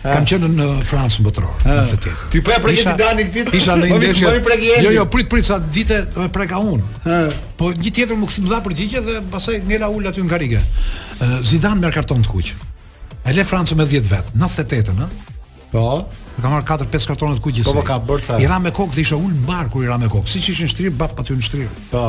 Kam qenë në Francë botëror, në 98.
Ti po e preke
Zidane
këtë ditë?
Isha në ndeshje.
Po preke
Jo, jo, prit prit sa ditë e preka unë. Po një tjetër më kishim dha përgjigje dhe pastaj ngela ul aty në karrige. Zidane merr karton të kuq. E le Francën me 10 vet, 98-ën, ë?
Po.
Ka marrë 4-5 kartona të kuq gjithsej.
Po, po ka bërë ca.
I ra me kokë dhe e mbaj mend kur i ra me kokë. Siç ishin shtrir, bap aty në shtrir.
Po.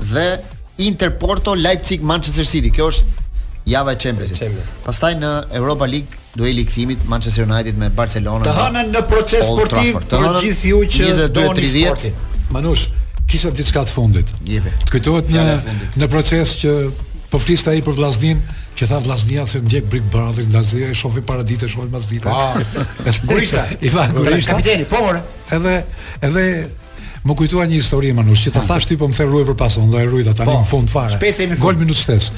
dhe
Inter Porto Leipzig Manchester City. Kjo është java e Champions League. Pastaj në Europa League dueli i kthimit Manchester United me Barcelona.
Të hënën në proces sportiv për gjithë ju
në
22:30
Manush, kisha diçka të fundit.
Jepe.
Të kujtohet
një herë
në proces që po fliste ai për Vllaznin, që tha Vllaznia se ndjek Big Brother, Vllaznia e sheh paradite, sheh pasdite.
Po. Gurista,
i tha Gurista.
Kapiteni, po more.
Edhe edhe Më kujtua një histori Manush, që ta thash ti po më the ruaje për Pason, ndaj e ruajta tani
po,
në fund fare.
Shpejt themi.
Gol minutë shtesë.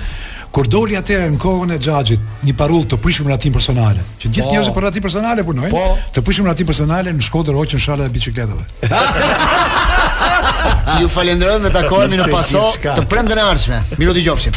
Kur doli atëherë në kohën e xhaxhit, një parullë të prishim rehatinë personale. Që gjithë
po.
njerëzit për rehatinë personale punojnë.
Po.
Të prishim rehatinë personale në Shkodër hoqën shalat e biçikletave.
Ju falenderoj ne takohemi në paso të premten e ardhshme. Mirudëgjofshim.